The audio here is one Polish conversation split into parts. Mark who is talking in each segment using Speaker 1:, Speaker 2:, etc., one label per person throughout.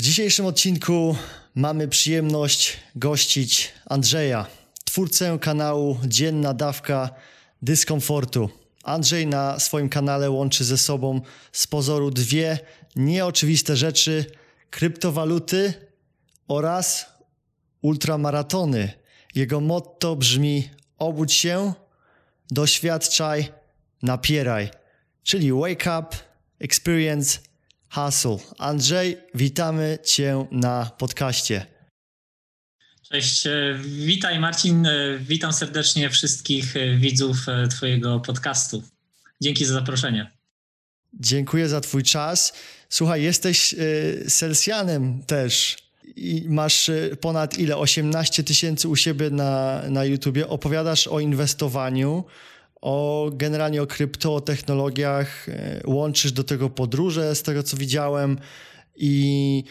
Speaker 1: W dzisiejszym odcinku mamy przyjemność gościć Andrzeja, twórcę kanału Dzienna Dawka Dyskomfortu. Andrzej na swoim kanale łączy ze sobą z pozoru dwie nieoczywiste rzeczy: kryptowaluty oraz ultramaratony. Jego motto brzmi: obudź się, doświadczaj, napieraj, czyli wake up, experience, hustle. Andrzej, witamy Cię na podcaście.
Speaker 2: Cześć, e, witaj Marcin, e, witam serdecznie wszystkich e, widzów Twojego podcastu. Dzięki za zaproszenie.
Speaker 1: Dziękuję za Twój czas. Słuchaj, jesteś Selsjanem też i masz ponad ile? 18 tysięcy u siebie na, na YouTubie. Opowiadasz o inwestowaniu, o generalnie o kryptotechnologiach, łączysz do tego podróże, z tego co widziałem i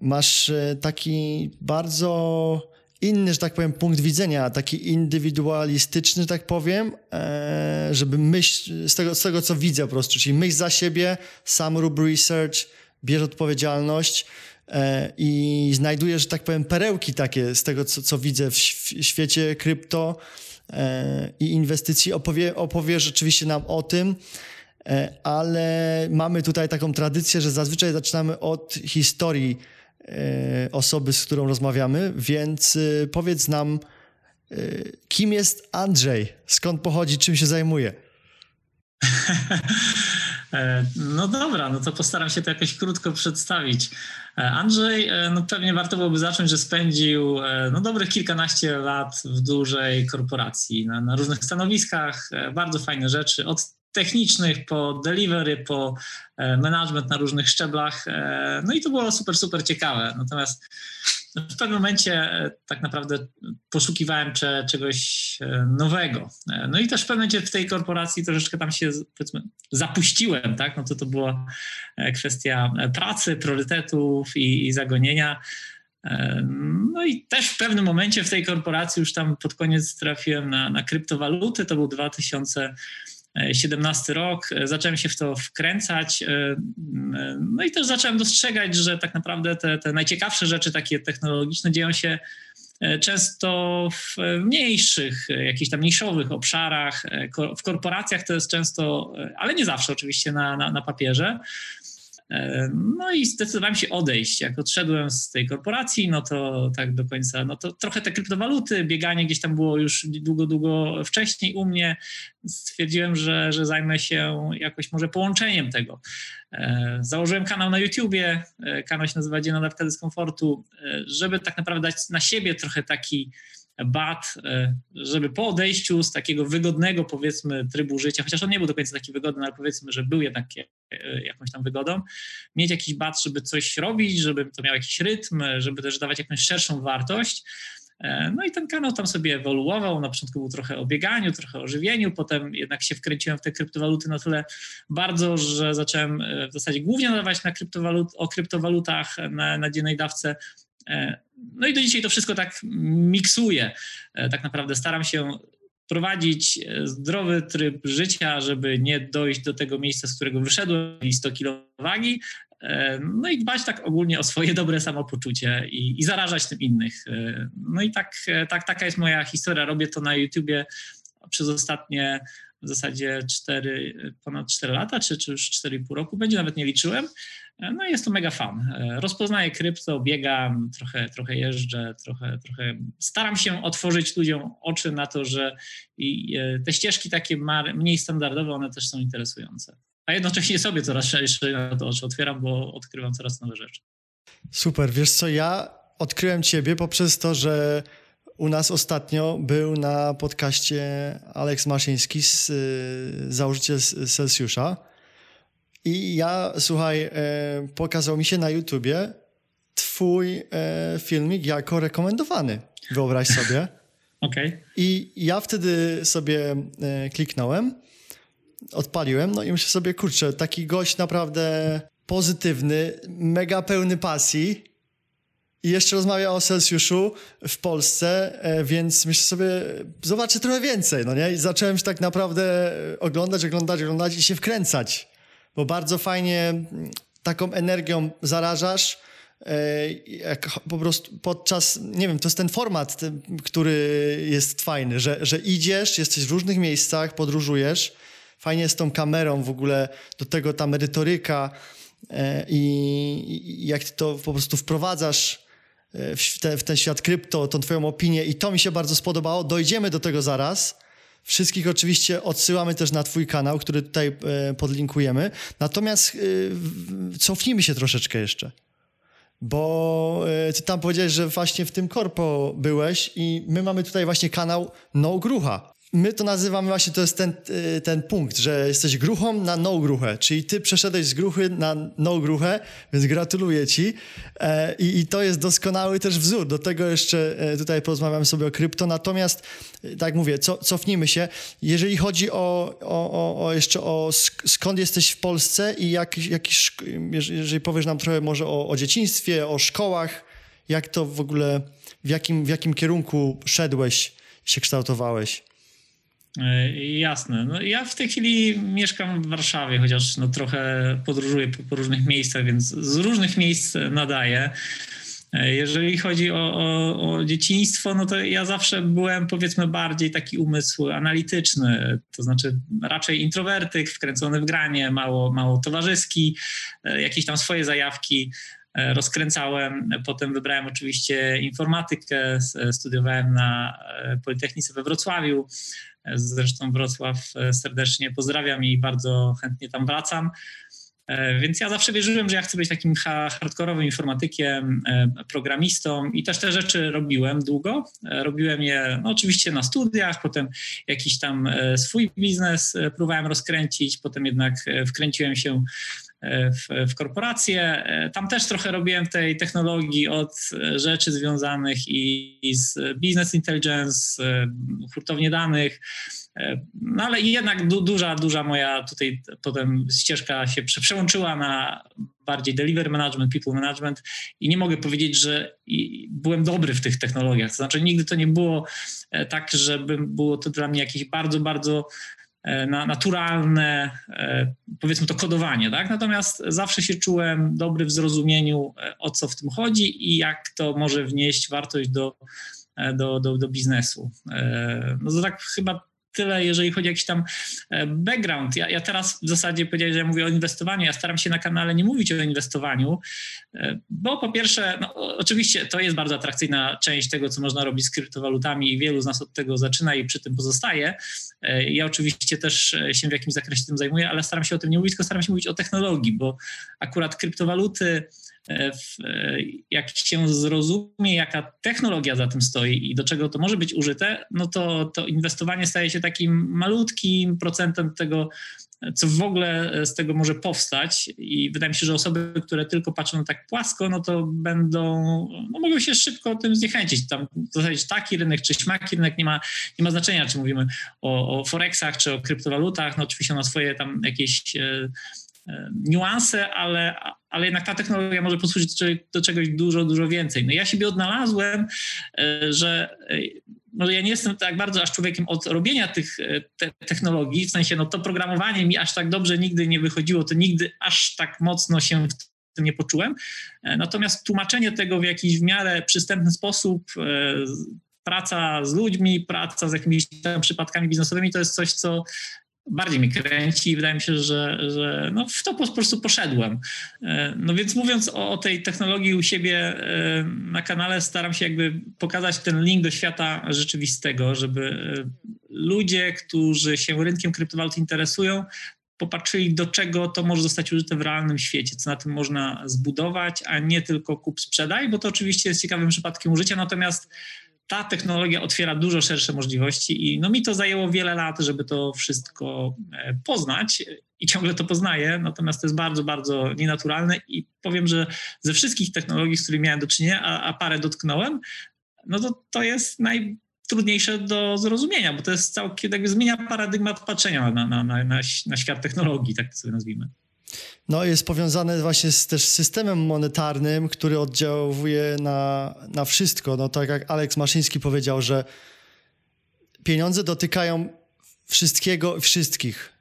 Speaker 1: masz taki bardzo inny, że tak powiem, punkt widzenia, taki indywidualistyczny, że tak powiem, e, żeby myśl, z tego, z tego co widzę po prostu, czyli myśl za siebie, sam rób research, bierz odpowiedzialność e, i znajdujesz, że tak powiem, perełki takie z tego, co, co widzę w świecie krypto e, i inwestycji. Opowie, opowiesz rzeczywiście nam o tym, ale mamy tutaj taką tradycję, że zazwyczaj zaczynamy od historii E, osoby, z którą rozmawiamy, więc e, powiedz nam, e, kim jest Andrzej, skąd pochodzi, czym się zajmuje?
Speaker 2: No dobra, no to postaram się to jakoś krótko przedstawić. Andrzej, no pewnie warto byłoby zacząć, że spędził no dobrych kilkanaście lat w dużej korporacji, na, na różnych stanowiskach, bardzo fajne rzeczy, od technicznych, po delivery, po e, management na różnych szczeblach. E, no i to było super, super ciekawe. Natomiast w pewnym momencie e, tak naprawdę poszukiwałem czegoś nowego. No i też w pewnym momencie w tej korporacji troszeczkę tam się zapuściłem, tak? No to to była kwestia pracy, priorytetów i, i zagonienia. No i też w pewnym momencie w tej korporacji już tam pod koniec trafiłem na, na kryptowaluty, to był 2000 17 rok, e, zacząłem się w to wkręcać, e, no i też zacząłem dostrzegać, że tak naprawdę te, te najciekawsze rzeczy takie technologiczne dzieją się e, często w mniejszych, jakichś tam niszowych obszarach. W korporacjach to jest często, ale nie zawsze oczywiście na, na, na papierze. E, no i zdecydowałem się odejść. Jak odszedłem z tej korporacji, no to tak do końca, no to trochę te kryptowaluty, bieganie gdzieś tam było już długo, długo wcześniej u mnie. Stwierdziłem, że, że zajmę się jakoś może połączeniem tego. E, założyłem kanał na YouTubie, e, kanał się nazywa Dzienna Dawka Dyskomfortu, żeby tak naprawdę dać na siebie trochę taki bat, e, żeby po odejściu z takiego wygodnego, powiedzmy, trybu życia, chociaż on nie był do końca taki wygodny, ale powiedzmy, że był jednak e, jakąś tam wygodą, mieć jakiś bat, żeby coś robić, żeby to miał jakiś rytm, żeby też dawać jakąś szerszą wartość. E, no i ten kanał tam sobie ewoluował. Na początku był trochę o bieganiu, trochę o żywieniu, potem jednak się wkręciłem w te kryptowaluty na tyle bardzo, że zacząłem w zasadzie głównie nadawać na kryptowalut, o kryptowalutach na, na dziennej dawce no i do dzisiaj to wszystko tak miksuję. E, tak naprawdę staram się prowadzić e, zdrowy tryb życia, żeby nie dojść do tego miejsca, z którego wyszedłem, i 100 kg wagi, no i dbać tak ogólnie o swoje dobre samopoczucie i, i zarażać tym innych. No i tak, tak, taka jest moja historia. Robię to na YouTubie przez ostatnie w zasadzie 4, ponad 4 lata, czy, czy już 4,5 roku będzie, nawet nie liczyłem. No jest to mega fan. Rozpoznaję krypto, biegam, trochę, trochę jeżdżę, trochę, trochę staram się otworzyć ludziom oczy na to, że e, te ścieżki takie mniej standardowe, one też są interesujące. A jednocześnie sobie coraz szerzej na to oczy otwieram, bo odkrywam coraz nowe rzeczy.
Speaker 1: Super. Wiesz co, ja odkryłem ciebie poprzez to, że u nas ostatnio był na podcaście Aleks Maszyński, z, y, założyciel Celsjusza. I ja, słuchaj, e, pokazał mi się na YouTubie twój e, filmik jako rekomendowany. Wyobraź sobie.
Speaker 2: Okej. Okay.
Speaker 1: I ja wtedy sobie e, kliknąłem, odpaliłem, no i myślę sobie, kurczę, taki gość naprawdę pozytywny, mega pełny pasji i jeszcze rozmawia o Celsjuszu w Polsce, więc myślę sobie, zobaczę trochę więcej, no nie? I zacząłem się tak naprawdę oglądać, oglądać, oglądać i się wkręcać, bo bardzo fajnie taką energią zarażasz, e, jak po prostu podczas, nie wiem, to jest ten format, który jest fajny, że, że idziesz, jesteś w różnych miejscach, podróżujesz, fajnie jest tą kamerą w ogóle, do tego ta merytoryka e, i, i jak ty to po prostu wprowadzasz e, w, te, w ten świat krypto, tą twoją opinię i to mi się bardzo spodobało. Dojdziemy do tego zaraz. Wszystkich oczywiście odsyłamy też na Twój kanał, który tutaj e, podlinkujemy. Natomiast e, cofnijmy się troszeczkę jeszcze. Bo e, Ty tam powiedziałeś, że właśnie w tym korpo byłeś i my mamy tutaj właśnie kanał No Grucha my to nazywamy właśnie, to jest ten, y, ten punkt, że jesteś gruchą na no gruchę, czyli ty przeszedłeś z gruchy na no gruchę, więc gratuluję ci e, i, i, to jest doskonały też wzór. Do tego jeszcze e, tutaj porozmawiamy sobie o krypto, natomiast e, tak mówię, co, cofnijmy się. Jeżeli chodzi o, o, o, jeszcze o skąd jesteś w Polsce i jak, jak, jeżeli powiesz nam trochę może o, o dzieciństwie, o szkołach, jak to w ogóle, w jakim, w jakim kierunku szedłeś, się kształtowałeś?
Speaker 2: E, jasne. No, ja w tej chwili mieszkam w Warszawie, chociaż no, trochę podróżuję po, po różnych miejscach, więc z różnych miejsc nadaję. E, jeżeli chodzi o, o, o, dzieciństwo, no to ja zawsze byłem powiedzmy bardziej taki umysł analityczny, to znaczy raczej introwertyk, wkręcony w granie, mało, mało towarzyski, e, jakieś tam swoje zajawki rozkręcałem. Potem wybrałem oczywiście informatykę, studiowałem na Politechnice we Wrocławiu. Zresztą Wrocław e, serdecznie pozdrawiam i bardzo chętnie tam wracam. E, więc ja zawsze wierzyłem, że ja chcę być takim hardkorowym informatykiem, e, programistą i też te rzeczy robiłem długo. Robiłem je no, oczywiście na studiach, potem jakiś tam swój biznes próbowałem rozkręcić, potem jednak wkręciłem się w, w korporacje. Tam też trochę robiłem tej technologii od rzeczy związanych i, i z business intelligence, hurtownie danych, no ale jednak du, duża, duża moja tutaj potem ścieżka się przełączyła na bardziej delivery management, people management i nie mogę powiedzieć, że byłem dobry w tych technologiach. To znaczy nigdy to nie było e, tak, żeby było to dla mnie jakieś bardzo, bardzo E, na naturalne, e, powiedzmy to kodowanie, tak? Natomiast zawsze się czułem dobry w zrozumieniu, e, o co w tym chodzi i jak to może wnieść wartość do, do, do, do biznesu. No to tak chyba tyle, jeżeli chodzi o jakiś tam e, background. Ja, ja teraz w zasadzie powiedziałem, że ja mówię o inwestowaniu. Ja staram się na kanale nie mówić o inwestowaniu, e, bo po pierwsze, no, oczywiście to jest bardzo atrakcyjna część tego, co można robić z kryptowalutami i wielu z nas od tego zaczyna i przy tym pozostaje. E, ja oczywiście też się w jakimś zakresie tym zajmuję, ale staram się o tym nie mówić, tylko staram się mówić o technologii, bo akurat kryptowaluty, E, e, jak się zrozumie, jaka technologia za tym stoi i do czego to może być użyte, no to, to inwestowanie staje się takim malutkim procentem tego, co w ogóle z tego może powstać. I wydaje mi się, że osoby, które tylko patrzą na tak płasko, no to będą, no mogą się szybko tym zniechęcić. Tam w zasadzie taki rynek czy śmaki rynek nie ma, nie ma znaczenia, czy mówimy o, o forexach, czy o kryptowalutach. No oczywiście on ma swoje tam jakieś e, niuanse, ale, ale jednak ta technologia może posłużyć do czegoś dużo, dużo więcej. No ja siebie odnalazłem, e, że e, może ja nie jestem tak bardzo aż człowiekiem od robienia tych e, te technologii, w sensie no to programowanie mi aż tak dobrze nigdy nie wychodziło, to nigdy aż tak mocno się w tym nie poczułem. Natomiast tłumaczenie tego w jakiś w miarę przystępny sposób, praca z ludźmi, praca z jakimiś tam przypadkami biznesowymi, to jest coś, co bardziej mi kręci i wydaje mi się, że, że no w to po prostu poszedłem. E, no więc mówiąc o, o, tej technologii u siebie e, na kanale, staram się jakby pokazać ten link do świata rzeczywistego, żeby e, ludzie, którzy się rynkiem kryptowalut interesują, popatrzyli, do czego to może zostać użyte w realnym świecie, co na tym można zbudować, a nie tylko kup sprzedaj, bo to oczywiście jest ciekawym przypadkiem użycia, natomiast ta technologia otwiera dużo szersze możliwości i no mi to zajęło wiele lat, żeby to wszystko e, poznać i ciągle to poznaję, natomiast to jest bardzo, bardzo nienaturalne i powiem, że ze wszystkich technologii, z którymi miałem do czynienia, a, a parę dotknąłem, no to to jest najtrudniejsze do zrozumienia, bo to jest całkiem, jakby zmienia paradygmat patrzenia na, na, na, na świat technologii, tak to sobie nazwijmy.
Speaker 1: No, jest powiązane właśnie z też systemem monetarnym, który oddziałuje na, na wszystko. No, tak jak Aleks Maszyński powiedział, że pieniądze dotykają wszystkiego, wszystkich.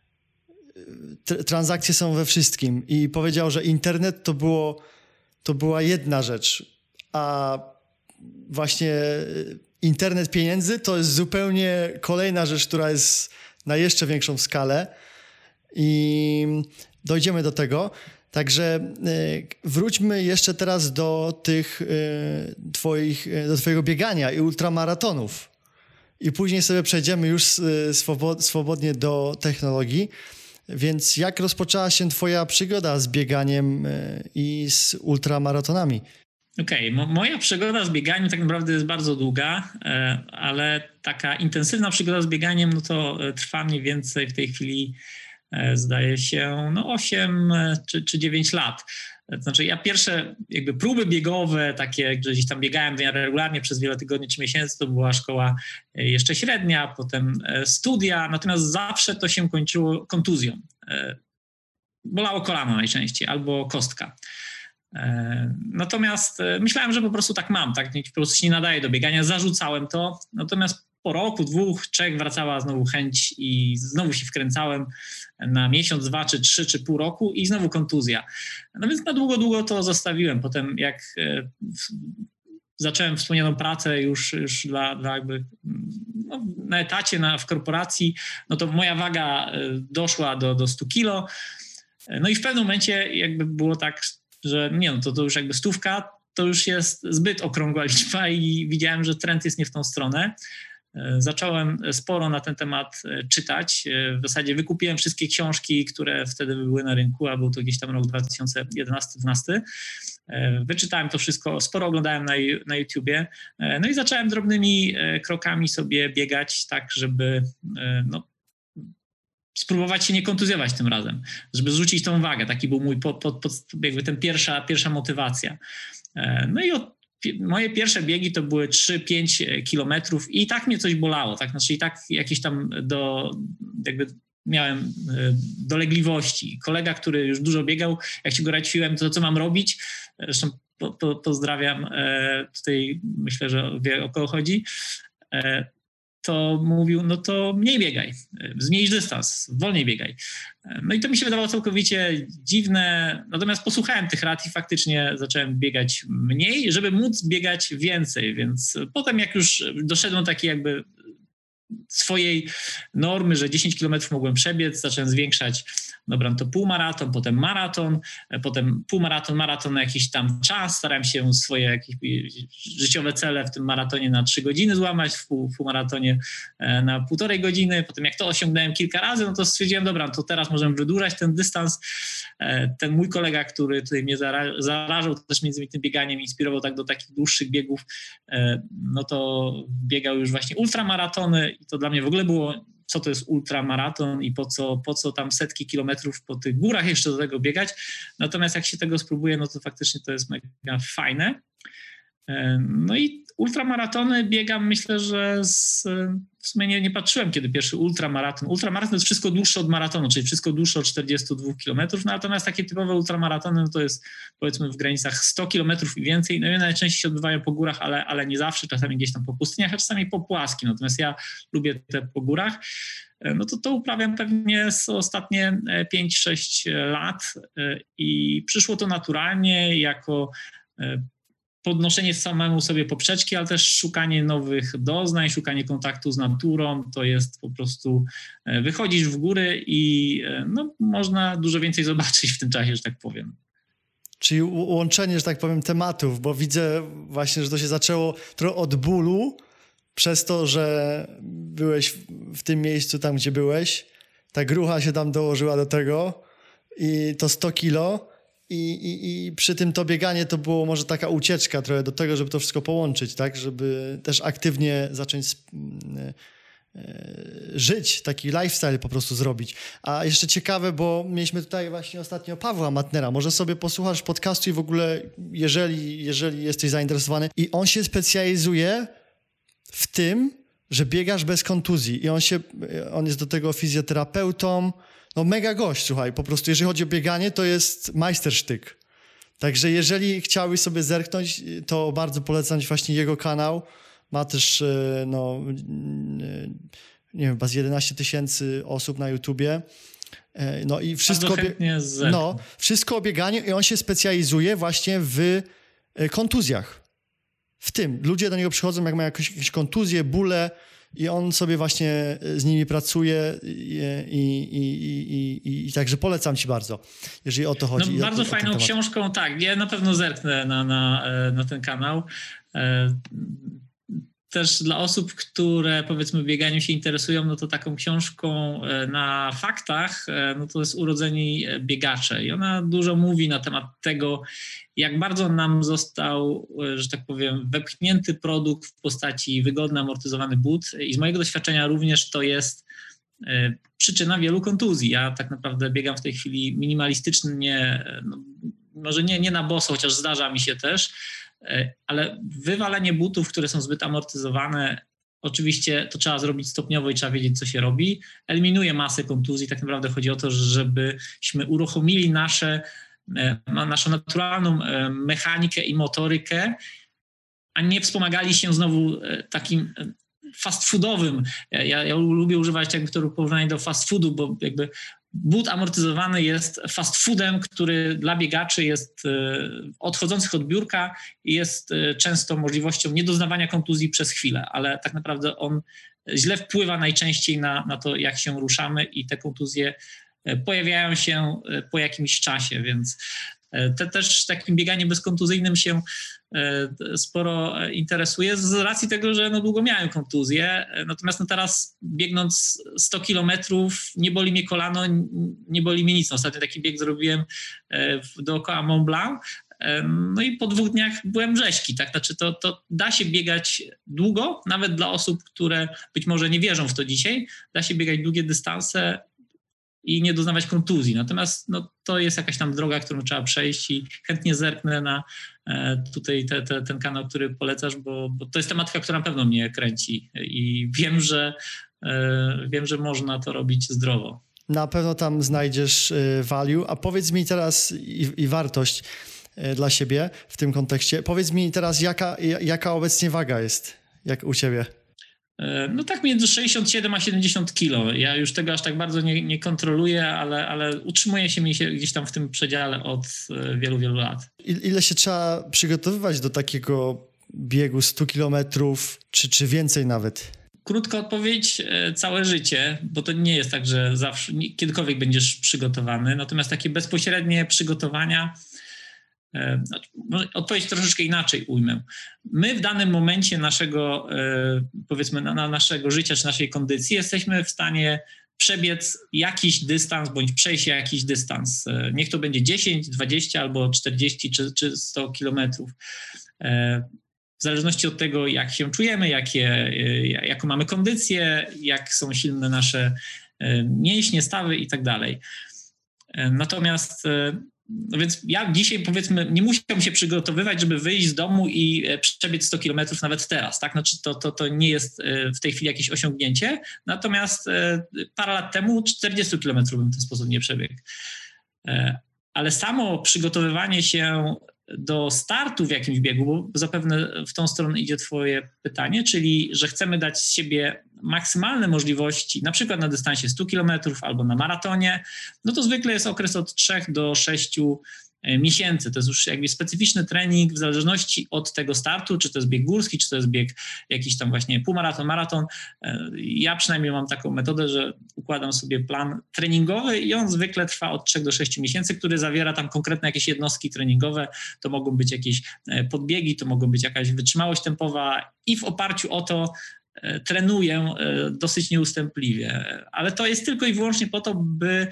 Speaker 1: Transakcje są we wszystkim. I powiedział, że internet to było to była jedna rzecz, a właśnie internet pieniędzy to jest zupełnie kolejna rzecz, która jest na jeszcze większą skalę i dojdziemy do tego. Także e, wróćmy jeszcze teraz do tych e, twoich, e, do twojego biegania i ultramaratonów. I później sobie przejdziemy już swobodnie do technologii. Więc jak rozpoczęła się twoja przygoda z bieganiem i z ultramaratonami?
Speaker 2: Okej, okay. moja przygoda z bieganiem tak naprawdę jest bardzo długa, ale taka intensywna przygoda z bieganiem, no to trwa mniej więcej w tej chwili zdaje się, no 8 e, czy, czy 9 lat. Znaczy ja pierwsze jakby próby biegowe, takie, gdzieś tam biegałem regularnie przez wiele tygodni czy miesięcy, to była szkoła e, jeszcze średnia, potem studia, natomiast zawsze to się kończyło kontuzją. Bolało kolano najczęściej albo kostka. Natomiast myślałem, że po prostu tak mam, tak po prostu się nie nadaje do biegania, zarzucałem to, natomiast po roku, dwóch, trzech wracała znowu chęć i znowu się wkręcałem na miesiąc, dwa, czy trzy, czy pół roku i znowu kontuzja. No więc na długo, długo to zostawiłem. Potem jak e, zacząłem wspomnianą pracę już, już dla, dla jakby no, na etacie, na, w korporacji, no to moja waga e, doszła do, do 100 kilo. No i w pewnym momencie jakby było tak, że nie no, to, to już jakby stówka, to już jest zbyt okrągła liczba i widziałem, że trend jest nie w tą stronę. E, zacząłem sporo na ten temat e, czytać. E, w zasadzie wykupiłem wszystkie książki, które wtedy były na rynku, a był to gdzieś tam rok 2011-2012. Wyczytałem to wszystko, sporo oglądałem na, na YouTubie. No i zacząłem drobnymi krokami sobie biegać, tak żeby no, spróbować się nie kontuzjować tym razem, żeby zrzucić tą wagę. Taki był mój pod, jakby ten pierwsza, pierwsza motywacja. No i od moje pierwsze biegi to były 3-5 e, kilometrów i tak mnie coś bolało, tak? Znaczy i tak jakieś tam do, jakby miałem e, dolegliwości. Kolega, który już dużo biegał, jak się go radziłem, to co mam robić, zresztą po, po, pozdrawiam, e, tutaj myślę, że wie o kogo chodzi, to mówił, no to mniej biegaj, zmniejsz dystans, wolniej biegaj. No i to mi się wydawało całkowicie dziwne, natomiast posłuchałem tych rad i faktycznie zacząłem biegać mniej, żeby móc biegać więcej, więc potem jak już doszedłem do takiej jakby swojej normy, że 10 km mogłem przebiec, zacząłem zwiększać dobra, to półmaraton, potem maraton, e, potem półmaraton, maraton na jakiś tam czas, starałem się swoje jakieś życiowe cele w tym maratonie na 3 godziny złamać, w, pół, półmaratonie e, na półtorej godziny, potem jak to osiągnąłem kilka razy, no to stwierdziłem, dobra, to teraz możemy wydłużać ten dystans. E, ten mój kolega, który tutaj mnie zarażał też między innymi tym bieganiem, inspirował tak do takich dłuższych biegów, no to biegał już właśnie ultramaratony i to dla mnie w ogóle było co to jest ultramaraton i po co, po co tam setki kilometrów po tych górach jeszcze do tego biegać. Natomiast jak się tego spróbuje, no to faktycznie to jest mega fajne. E, no i ultramaratony biegam, myślę, że z, w sumie nie, nie patrzyłem, kiedy pierwszy ultramaraton. Ultramaraton jest wszystko dłuższe od maratonu, czyli wszystko dłuższe od 42 km, no, natomiast takie typowe ultramaratony no to jest powiedzmy w granicach 100 km i więcej. No i najczęściej się odbywają po górach, ale, ale nie zawsze, czasami gdzieś tam po pustyniach, a czasami po płaskim. Natomiast ja lubię te po górach. E, no to to uprawiam pewnie z ostatnie 5-6 e, lat i przyszło to naturalnie jako podnoszenie samemu sobie poprzeczki, ale też szukanie nowych doznań, szukanie kontaktu z naturą, to jest po prostu e, wychodzisz w góry i e, no, można dużo więcej zobaczyć w tym czasie, że tak powiem.
Speaker 1: Czyli łączenie, że tak powiem, tematów, bo widzę właśnie, że to się zaczęło trochę od bólu, przez to, że byłeś w tym miejscu tam, gdzie byłeś, ta grucha się tam dołożyła do tego i to 100 kilo, i, i, przy tym to bieganie to było może taka ucieczka trochę do tego, żeby to wszystko połączyć, tak? Żeby też aktywnie zacząć e, e, żyć, taki lifestyle po prostu zrobić. A jeszcze ciekawe, bo mieliśmy tutaj właśnie ostatnio Pawła Matnera. Może sobie posłuchasz podcastu i w ogóle, jeżeli, jeżeli jesteś zainteresowany. I on się specjalizuje w tym, że biegasz bez kontuzji. I on się, on jest do tego fizjoterapeutą, no mega gość, słuchaj, po prostu jeżeli chodzi o bieganie, to jest majstersztyk. Także jeżeli chciałbyś sobie zerknąć, to bardzo polecam właśnie jego kanał. Ma też, e, no, e, nie wiem, chyba z 11 tysięcy osób na YouTubie. No i wszystko, no, wszystko o bieganiu i on się specjalizuje właśnie w kontuzjach. W tym. Ludzie do niego przychodzą, jak mają jakieś, jakieś kontuzje, bóle, i on sobie właśnie e, z nimi pracuje i, i, i, i, i także polecam ci bardzo, jeżeli o to chodzi.
Speaker 2: No, bardzo fajną książką, tak. Ja na pewno zerknę na, na, e, na ten kanał. E, też dla osób, które powiedzmy bieganiem się interesują, no to taką książką na faktach, no to jest Urodzeni Biegacze i ona dużo mówi na temat tego, jak bardzo nam został, e, że tak powiem, wepchnięty produkt w postaci wygodny, amortyzowany but i z mojego doświadczenia również to jest e, przyczyna wielu kontuzji. Ja tak naprawdę biegam w tej chwili minimalistycznie, e, no, może nie, nie na boso, chociaż zdarza mi się też, ale wywalenie butów, które są zbyt amortyzowane, Oczywiście to trzeba zrobić stopniowo i trzeba wiedzieć, co się robi. Eliminuje masę kontuzji. Tak naprawdę chodzi o to, żebyśmy uruchomili nasze E, naszą naturalną e, mechanikę i motorykę, a nie wspomagali się znowu e, takim fast foodowym. Ja, ja lubię używać jakby to porównanie do fast foodu, bo jakby but amortyzowany jest fast foodem, który dla biegaczy jest odchodzących od biurka i jest często możliwością niedoznawania kontuzji przez chwilę, ale tak naprawdę on źle wpływa najczęściej na, na to, jak się ruszamy i te kontuzje E, pojawiają się e, po jakimś czasie, więc e, te też takim bieganiem bezkontuzyjnym się sporo interesuje z racji tego, że no długo miałem kontuzję. Natomiast no teraz biegnąc 100 kilometrów nie boli mnie kolano, nie boli mnie nic. Ostatnio taki bieg zrobiłem dookoła Mont Blanc. No i po dwóch dniach byłem rzeźki, tak? Znaczy to, to da się biegać długo, nawet dla osób, które być może nie wierzą w to dzisiaj, da się biegać długie dystanse i nie doznawać kontuzji. Natomiast no, to jest jakaś tam droga, którą trzeba przejść i chętnie zerknę na e, tutaj te, te, ten kanał, który polecasz, bo, bo, to jest tematyka, która na pewno mnie kręci i wiem, że e, wiem, że można to robić zdrowo.
Speaker 1: Na pewno tam znajdziesz e, value, a powiedz mi teraz i, i wartość dla siebie w tym kontekście. Powiedz mi teraz, jaka, jaka obecnie waga jest jak u ciebie?
Speaker 2: E, no tak między 67 a 70 kilo. Ja już tego aż tak bardzo nie, nie kontroluję, ale, ale utrzymuje się mi się gdzieś tam w tym przedziale od e, wielu, wielu lat.
Speaker 1: Ile się trzeba przygotowywać do takiego biegu 100 kilometrów, czy, czy więcej nawet?
Speaker 2: Krótka odpowiedź, e, całe życie, bo to nie jest tak, że zawsze, kiedykolwiek będziesz przygotowany, natomiast takie bezpośrednie przygotowania odpowiedź troszeczkę inaczej ujmę. My w danym momencie naszego, e, powiedzmy, na naszego życia czy naszej kondycji jesteśmy w stanie przebiec jakiś dystans bądź przejść jakiś dystans. E, niech to będzie 10, 20 albo 40 czy, czy 100 kilometrów. W zależności od tego, jak się czujemy, jakie, jaką mamy kondycję, jak są silne nasze mięśnie, stawy i tak dalej. Natomiast no więc ja dzisiaj powiedzmy nie musiałbym się przygotowywać, żeby wyjść z domu i e, przebiec 100 kilometrów nawet teraz, tak? Znaczy to, to, to nie jest e, w tej chwili jakieś osiągnięcie, natomiast e, parę lat temu 40 kilometrów bym w ten sposób nie przebiegł. Ale samo przygotowywanie się do startu w jakimś biegu, bo zapewne w tą stronę idzie Twoje pytanie, czyli że chcemy dać z siebie maksymalne możliwości, na przykład na dystansie 100 km albo na maratonie, no to zwykle jest okres od 3 do 6 E, miesięcy. To jest już jakby specyficzny trening w zależności od tego startu, czy to jest bieg górski, czy to jest bieg jakiś tam właśnie półmaraton, maraton. E, ja przynajmniej mam taką metodę, że układam sobie plan treningowy i on zwykle trwa od 3 do 6 miesięcy, który zawiera tam konkretne jakieś jednostki treningowe. To mogą być jakieś e, podbiegi, to mogą być jakaś wytrzymałość tempowa i w oparciu o to trenuję dosyć nieustępliwie. Ale to jest tylko i wyłącznie po to, by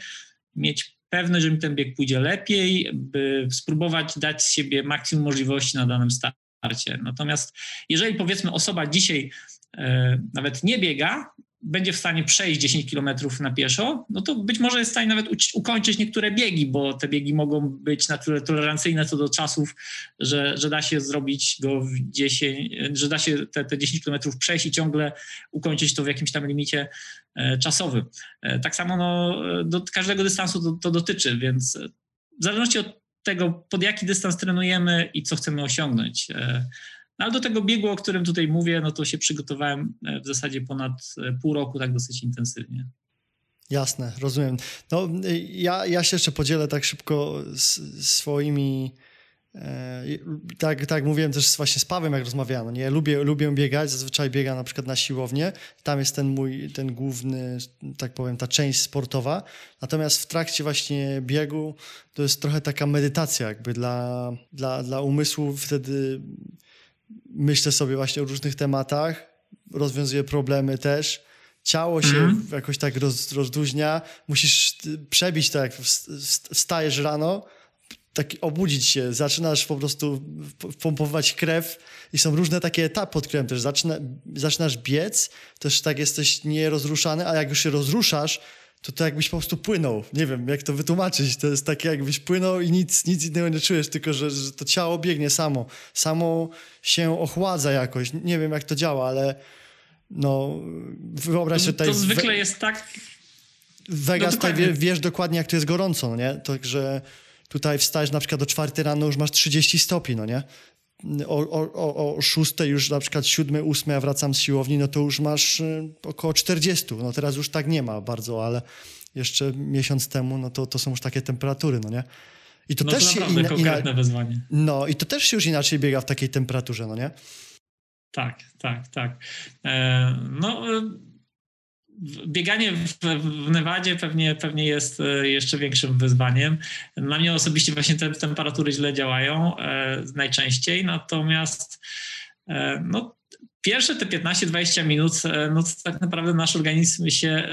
Speaker 2: mieć pewny, że mi ten bieg pójdzie lepiej, by spróbować dać z siebie maksimum możliwości na danym starcie. Natomiast jeżeli powiedzmy osoba dzisiaj e, nawet nie biega, będzie w stanie przejść 10 km na pieszo, no to być może jest w stanie nawet ukończyć niektóre biegi, bo te biegi mogą być na tyle tolerancyjne co do czasów, że, że da się zrobić go w 10, że da się te, te 10 km przejść i ciągle ukończyć to w jakimś tam limicie e, czasowym. E, tak samo no, do każdego dystansu to, to dotyczy, więc w zależności od tego, pod jaki dystans trenujemy i co chcemy osiągnąć. No ale do tego biegu, o którym tutaj mówię, no to się przygotowałem e, w zasadzie ponad e, pół roku tak dosyć intensywnie.
Speaker 1: Jasne, rozumiem. No, ja, ja się jeszcze podzielę tak szybko swoimi E, tak, tak mówiłem też właśnie z Pawłem, jak rozmawiałem, nie? Lubię, lubię biegać, zazwyczaj biegam na przykład na siłownię, tam jest ten mój, ten główny, tak powiem, ta część sportowa, natomiast w trakcie właśnie biegu to jest trochę taka medytacja jakby dla, dla, dla umysłu, wtedy myślę sobie właśnie o różnych tematach, rozwiązuję problemy też, ciało się mm -hmm. jakoś tak roz, rozluźnia, musisz przebić to, jak wstajesz rano, tak obudzić się, zaczynasz po prostu pompować krew i są różne takie etapy, pod którym też zaczyna, zaczynasz biec, też tak jesteś nierozruszany, a jak już się rozruszasz, to to jakbyś po prostu płynął. Nie wiem, jak to wytłumaczyć. To jest takie, jakbyś płynął i nic, nic innego nie czujesz, tylko że, że to ciało biegnie samo. Samo się ochładza jakoś. Nie wiem, jak to działa, ale no wyobraź sobie
Speaker 2: tutaj... To zwykle jest tak...
Speaker 1: Vegas no, tutaj wiesz dokładnie, jak to jest gorąco, no nie? Także Tutaj wstajesz na przykład o 4 rano, już masz 30 stopni, no nie? O, o, o 6 już na przykład 7, 8 ja wracam z siłowni, no to już masz y, około 40. No teraz już tak nie ma bardzo, ale jeszcze miesiąc temu, no to, to są już takie temperatury, no nie?
Speaker 2: I to no też to się inna, konkretne wyzwanie.
Speaker 1: No i to też się już inaczej biega w takiej temperaturze, no nie?
Speaker 2: Tak, tak, tak. E, no bieganie w, w Nevadzie pewnie, pewnie jest e, jeszcze większym wyzwaniem. Na mnie osobiście właśnie te temperatury źle działają e, najczęściej, natomiast e, no, pierwsze te 15-20 minut, e, no to tak naprawdę nasz organizm się,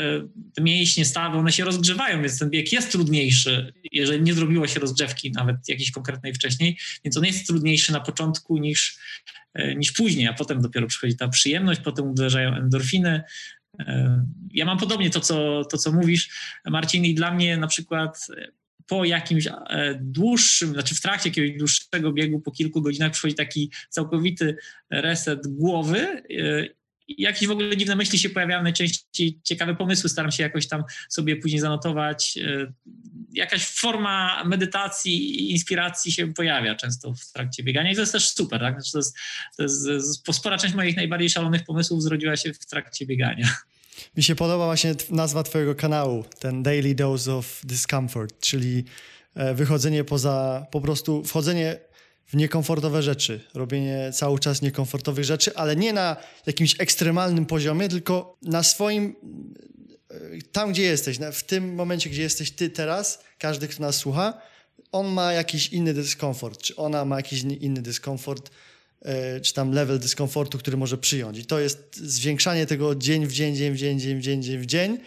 Speaker 2: te mięśnie, stawy, one się rozgrzewają, więc ten bieg jest trudniejszy, jeżeli nie zrobiło się rozgrzewki nawet jakiejś konkretnej wcześniej, więc on jest trudniejszy na początku niż, e, niż później, a potem dopiero przychodzi ta przyjemność, potem uderzają endorfiny, ja mam podobnie to co, to, co mówisz, Marcin, i dla mnie na przykład po jakimś e, dłuższym, znaczy w trakcie jakiegoś dłuższego biegu, po kilku godzinach przychodzi taki całkowity reset głowy e, jakieś w ogóle dziwne myśli się pojawiają, najczęściej ciekawe pomysły staram się jakoś tam sobie później zanotować. E, jakaś forma medytacji i inspiracji się pojawia często w trakcie biegania i to jest też super, tak? Znaczy to jest, to jest, spora część moich najbardziej szalonych pomysłów zrodziła się w trakcie biegania.
Speaker 1: Mi się podoba właśnie nazwa twojego kanału, ten Daily Dose of Discomfort, czyli e, wychodzenie poza, po prostu wchodzenie w niekomfortowe rzeczy, robienie cały czas niekomfortowych rzeczy, ale nie na jakimś ekstremalnym poziomie, tylko na swoim, e, tam gdzie jesteś, w tym momencie, gdzie jesteś ty teraz, każdy, kto nas słucha, on ma jakiś inny dyskomfort, czy ona ma jakiś inny dyskomfort, E, czy tam level dyskomfortu, który może przyjąć. I to jest zwiększanie tego dzień w dzień, dzień w dzień, dzień w dzień, dzień w dzień.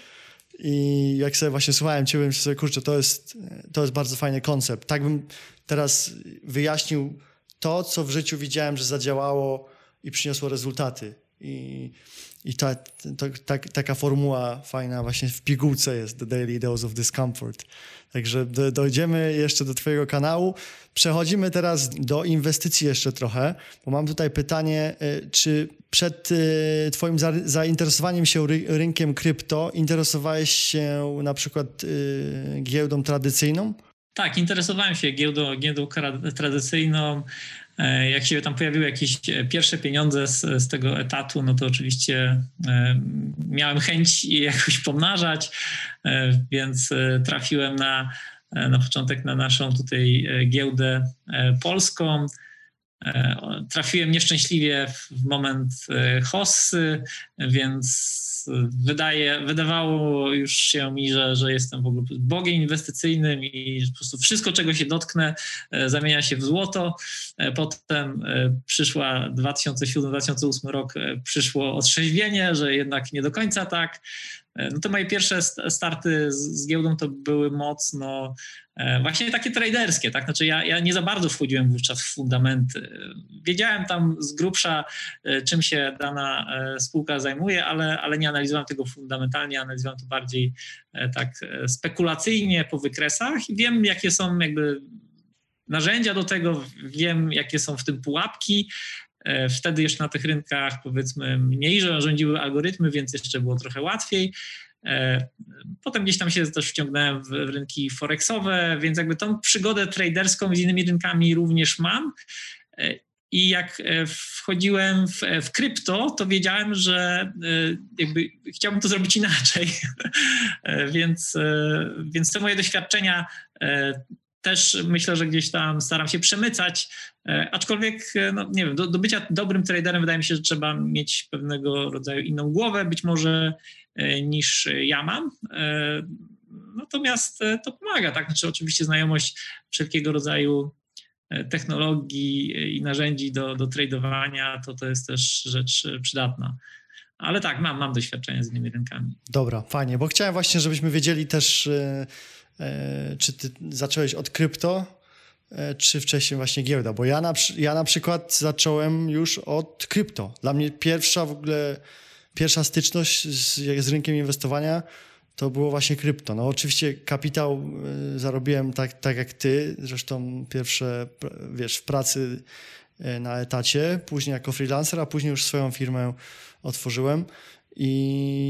Speaker 1: I jak sobie właśnie słuchałem ciebie, myślę sobie, kurczę, to jest, to jest bardzo fajny koncept. Tak bym teraz wyjaśnił to, co w życiu widziałem, że zadziałało i przyniosło rezultaty. I, i ta, to, ta, taka formuła fajna właśnie w pigułce jest The Daily Dose of Discomfort. Także do, dojdziemy jeszcze do Twojego kanału. Przechodzimy teraz do inwestycji jeszcze trochę, bo mam tutaj pytanie, y, czy przed y, Twoim zainteresowaniem się rynkiem krypto interesowałeś się na przykład y, giełdą tradycyjną?
Speaker 2: Tak, interesowałem się giełdą, giełdą tradycyjną. E, jak się tam pojawiły jakieś pierwsze pieniądze z, z tego etatu, no to oczywiście e, miałem chęć je jakoś pomnażać, e, więc trafiłem na, na początek na naszą tutaj giełdę polską. Trafiłem nieszczęśliwie w moment hossy, więc wydaje, wydawało już się mi, że, że jestem w ogóle bogiem inwestycyjnym i po prostu wszystko, czego się dotknę, e, zamienia się w złoto. E, potem e, przyszła 2007-2008 rok, przyszło otrzeźwienie, że jednak nie do końca tak. No to moje pierwsze starty z, giełdą to były mocno właśnie takie traderskie, tak? Znaczy ja, ja nie za bardzo wchodziłem wówczas w fundamenty. Wiedziałem tam z grubsza, czym się dana spółka zajmuje, ale, ale nie analizowałem tego fundamentalnie, analizowałem to bardziej e, tak e, spekulacyjnie po wykresach i wiem, jakie są jakby narzędzia do tego, wiem, jakie są w tym pułapki. E, wtedy jeszcze na tych rynkach powiedzmy mniej rządziły algorytmy, więc jeszcze było trochę łatwiej. Potem gdzieś tam się też wciągnąłem w rynki forexowe, więc jakby tą przygodę traderską z innymi rynkami również mam. I jak wchodziłem w, w krypto, to wiedziałem, że jakby chciałbym to zrobić inaczej. więc, więc te moje doświadczenia też myślę, że gdzieś tam staram się przemycać, aczkolwiek, no nie wiem, do, do bycia dobrym traderem wydaje mi się, że trzeba mieć pewnego rodzaju inną głowę, być może niż ja mam. Natomiast e, to pomaga, tak? Znaczy oczywiście znajomość wszelkiego rodzaju e, technologii i narzędzi do, do tradowania, to to jest też rzecz e, przydatna. Ale tak, mam, mam doświadczenie z innymi rynkami.
Speaker 1: Dobra, fajnie, bo chciałem właśnie, żebyśmy wiedzieli też, czy ty zacząłeś od krypto, czy wcześniej właśnie giełda, bo ja na, ja na przykład zacząłem już od krypto. Dla mnie pierwsza w ogóle, pierwsza styczność z, z rynkiem inwestowania to było właśnie krypto. No oczywiście kapitał y, zarobiłem tak, tak jak ty, zresztą pierwsze, wiesz, w pracy na etacie, później jako freelancer, a później już swoją firmę otworzyłem i,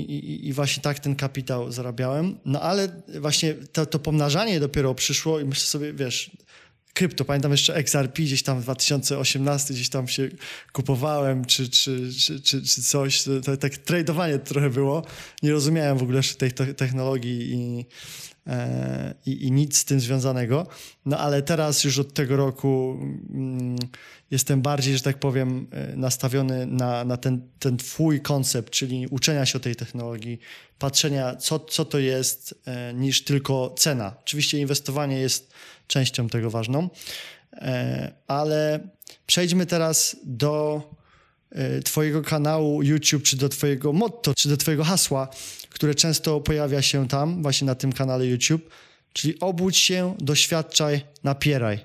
Speaker 1: i, i właśnie tak ten kapitał zarabiałem. No ale właśnie to, to pomnażanie dopiero przyszło i myślę sobie, wiesz, krypto. Pamiętam jeszcze XRP gdzieś tam w 2018 gdzieś tam się kupowałem, czy, czy, czy, czy, czy coś. To, tak tradowanie trochę było. Nie rozumiałem w ogóle tej technologii i, i, i, nic z tym związanego. No ale teraz już od tego roku mm, jestem bardziej, że tak powiem, e, nastawiony na, na ten, ten twój koncept, czyli uczenia się o tej technologii, patrzenia, co, co to jest, e, niż tylko cena. Oczywiście inwestowanie jest częścią tego ważną. E, ale przejdźmy teraz do e, Twojego kanału YouTube, czy do Twojego motto, czy do Twojego hasła, które często pojawia się tam, właśnie na tym kanale YouTube, czyli obudź się, doświadczaj, napieraj.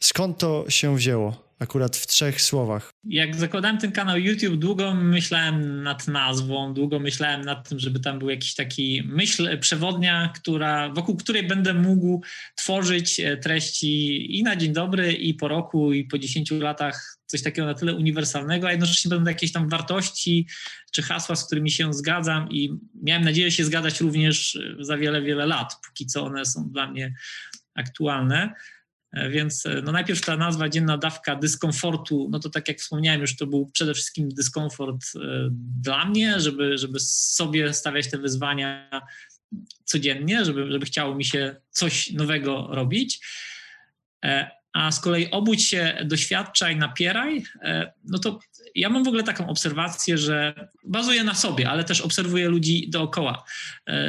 Speaker 1: Skąd to się wzięło? akurat w trzech słowach.
Speaker 2: Jak zakładałem ten kanał YouTube, długo myślałem nad nazwą, długo myślałem nad tym, żeby tam był jakiś taki myśl przewodnia, która, wokół której będę mógł tworzyć e, treści i na dzień dobry, i po roku, i po 10 latach coś takiego na tyle uniwersalnego, a jednocześnie będą jakieś tam wartości czy hasła, z którymi się zgadzam i miałem nadzieję się zgadzać również za wiele, wiele lat, póki co one są dla mnie aktualne. E, więc e, no najpierw ta nazwa dzienna dawka dyskomfortu, no to tak jak wspomniałem już, to był przede wszystkim dyskomfort e, dla mnie, żeby, żeby sobie stawiać te wyzwania codziennie, żeby, żeby chciało mi się coś nowego robić. A z kolei obudź się, doświadczaj, napieraj, no to ja mam w ogóle taką obserwację, że bazuję na sobie, ale też obserwuję ludzi dookoła,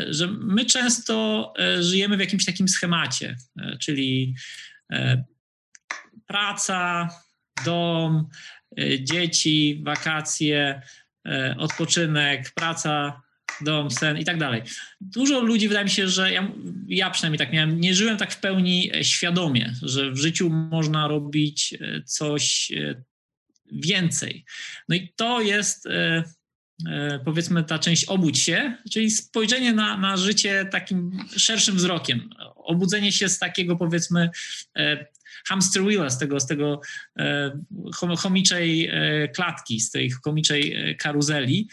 Speaker 2: że my często żyjemy w jakimś takim schemacie, czyli E, praca, dom, e, dzieci, wakacje, e, odpoczynek, praca, dom, sen i tak dalej. Dużo ludzi, wydaje mi się, że ja, ja przynajmniej tak miałem, nie żyłem tak w pełni świadomie, że w życiu można robić coś więcej. No i to jest powiedzmy ta część obudź się, czyli spojrzenie na, na życie takim szerszym wzrokiem obudzenie się z takiego powiedzmy e, hamster wheela, z tego, z tego e, chomiczej e, klatki, z tej chomiczej karuzeli.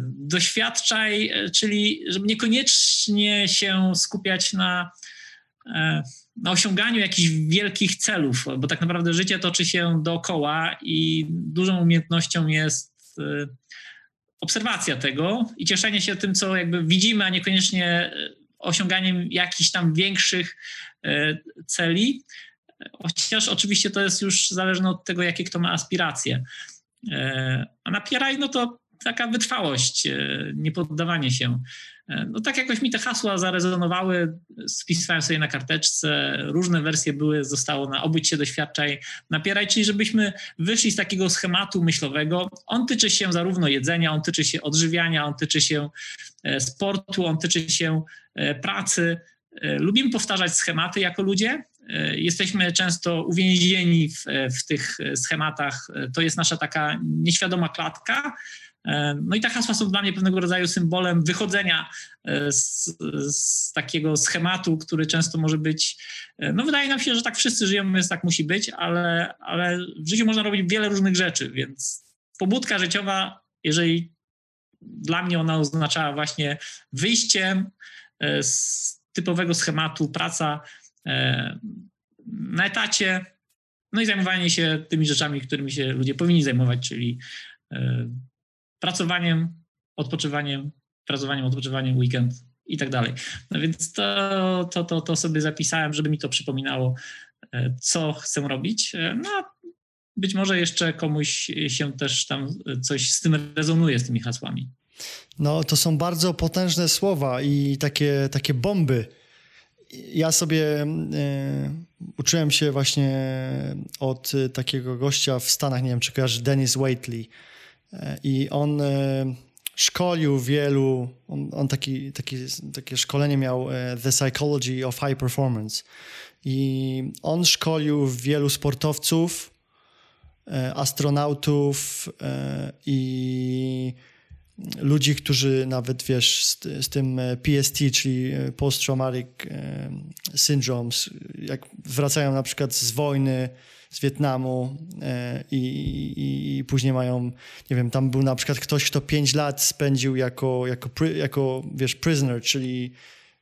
Speaker 2: Doświadczaj, czyli żeby niekoniecznie się skupiać na, na osiąganiu jakichś wielkich celów, bo tak naprawdę życie toczy się dookoła i dużą umiejętnością jest obserwacja tego i cieszenie się tym, co jakby widzimy, a niekoniecznie osiąganiem jakichś tam większych e, celi, chociaż oczywiście to jest już zależne od tego, jakie kto ma aspiracje. E, a napieraj, no to taka wytrwałość, e, niepoddawanie się. No tak jakoś mi te hasła zarezonowały, spisywałem sobie na karteczce, różne wersje były, zostało na obudź się, doświadczaj, napieraj, czyli żebyśmy wyszli z takiego schematu myślowego. On tyczy się zarówno jedzenia, on tyczy się odżywiania, on tyczy się sportu, on tyczy się E, pracy. E, lubimy powtarzać schematy jako ludzie. E, jesteśmy często uwięzieni w, w tych schematach. To jest nasza taka nieświadoma klatka. No i te hasła są dla mnie pewnego rodzaju symbolem wychodzenia z, z, takiego schematu, który często może być. No, wydaje nam się, że tak wszyscy żyją, więc tak musi być, ale, ale w życiu można robić wiele różnych rzeczy, więc pobudka życiowa, jeżeli dla mnie ona oznaczała właśnie wyjście E, z typowego schematu praca e, na etacie, no i zajmowanie się tymi rzeczami, którymi się ludzie powinni zajmować, czyli pracowaniem, odpoczywaniem, pracowaniem, odpoczywaniem, weekend i tak dalej. No więc to, to, to, to sobie zapisałem, żeby mi to przypominało, co chcę robić. No, być może jeszcze komuś się też tam coś z tym rezonuje, z tymi hasłami.
Speaker 1: No, to są bardzo potężne słowa i takie, takie bomby. Ja sobie y, uczyłem się właśnie od takiego gościa w Stanach, nie wiem czy kojarzy, Dennis Waitley. E, I on y, szkolił wielu, on, on taki, taki, takie szkolenie miał The Psychology of High Performance. I on szkolił wielu sportowców, E, astronautów e, i ludzi, którzy nawet, wiesz, z, z, tym e, PST, czyli Post-Traumatic Syndrome, jak wracają na przykład z wojny, z Wietnamu i, i, i, później mają, nie wiem, tam był na przykład ktoś, kto pięć lat spędził jako, jako, jako wiesz, prisoner, czyli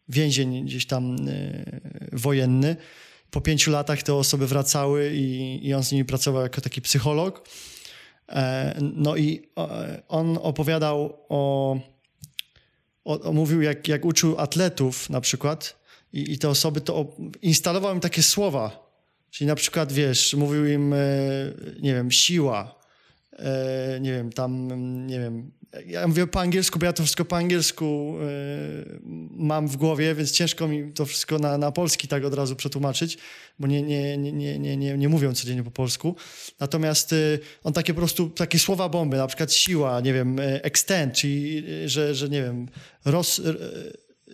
Speaker 1: więzień gdzieś tam wojenny po pięciu latach te osoby wracały i, i on z nimi pracował jako taki psycholog. E, no i on opowiadał o, o, o mówił jak, jak uczył atletów na przykład i, i te osoby to instalował im takie słowa, czyli na przykład wiesz, mówił im, e, nie wiem, siła, e, nie wiem, tam, nie wiem, ja mówię po angielsku, bo ja to wszystko po angielsku y, mam w głowie, więc ciężko mi to wszystko na, na polski tak od razu przetłumaczyć, bo nie, nie, nie, nie, nie, nie mówią codziennie po polsku. Natomiast on takie po prostu, takie słowa bomby, na przykład siła, nie wiem, extend, czyli, że, że nie wiem, roz,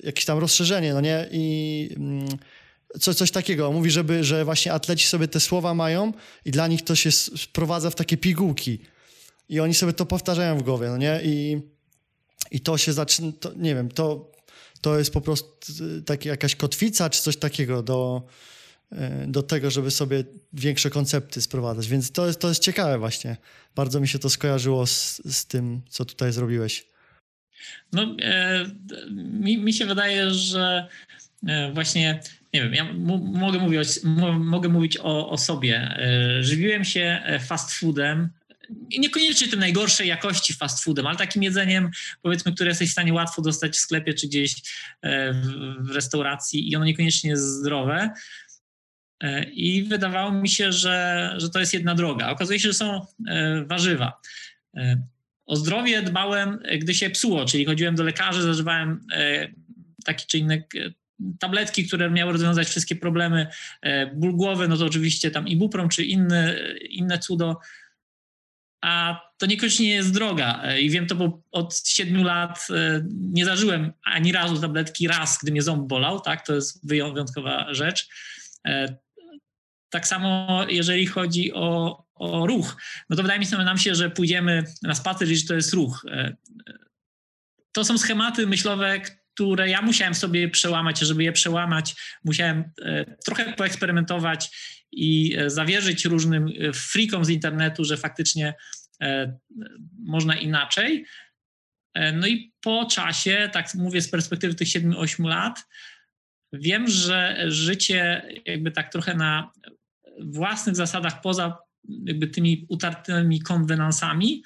Speaker 1: jakieś tam rozszerzenie, no nie? I mm, co, coś takiego. Mówi, żeby, że właśnie atleci sobie te słowa mają i dla nich to się sprowadza w takie pigułki i oni sobie to powtarzają w głowie, no nie? I, i to się zaczyna, to, nie wiem, to, to jest po prostu takie, jakaś kotwica czy coś takiego do, e, do tego, żeby sobie większe koncepty sprowadzać. Więc to jest, to jest ciekawe właśnie. Bardzo mi się to skojarzyło z, z tym, co tutaj zrobiłeś.
Speaker 2: No, e, mi, mi się wydaje, że e, właśnie, nie wiem, ja mogę mówić, mogę mówić o, o sobie. E, żywiłem się fast foodem niekoniecznie tym najgorszej jakości fast foodem, ale takim jedzeniem, powiedzmy, które jesteś w stanie łatwo dostać w sklepie czy gdzieś e, w restauracji i ono niekoniecznie jest zdrowe. E, I wydawało mi się, że, że to jest jedna droga. Okazuje się, że są e, warzywa. O zdrowie dbałem, gdy się psuło, czyli chodziłem do lekarzy, zażywałem taki czy inny tabletki, które miały rozwiązać wszystkie problemy, ból głowy, no to oczywiście tam ibuprom czy inne, inne cudo a to niekoniecznie jest droga. E, I wiem to, bo od siedmiu lat e, nie zażyłem ani razu tabletki, raz, gdy mnie ząb bolał, tak, to jest wyjątkowa rzecz. E, tak samo jeżeli chodzi o, o ruch, no to wydaje mi się nam się, że pójdziemy na spacer i że to jest ruch. To są schematy myślowe, które ja musiałem sobie przełamać, żeby je przełamać, musiałem trochę poeksperymentować i e, zawierzyć różnym e, freakom z internetu, że faktycznie e, można inaczej. No i po czasie, tak mówię z perspektywy tych 7-8 lat, wiem, że życie jakby tak trochę na własnych zasadach, poza jakby tymi utartymi konwenansami,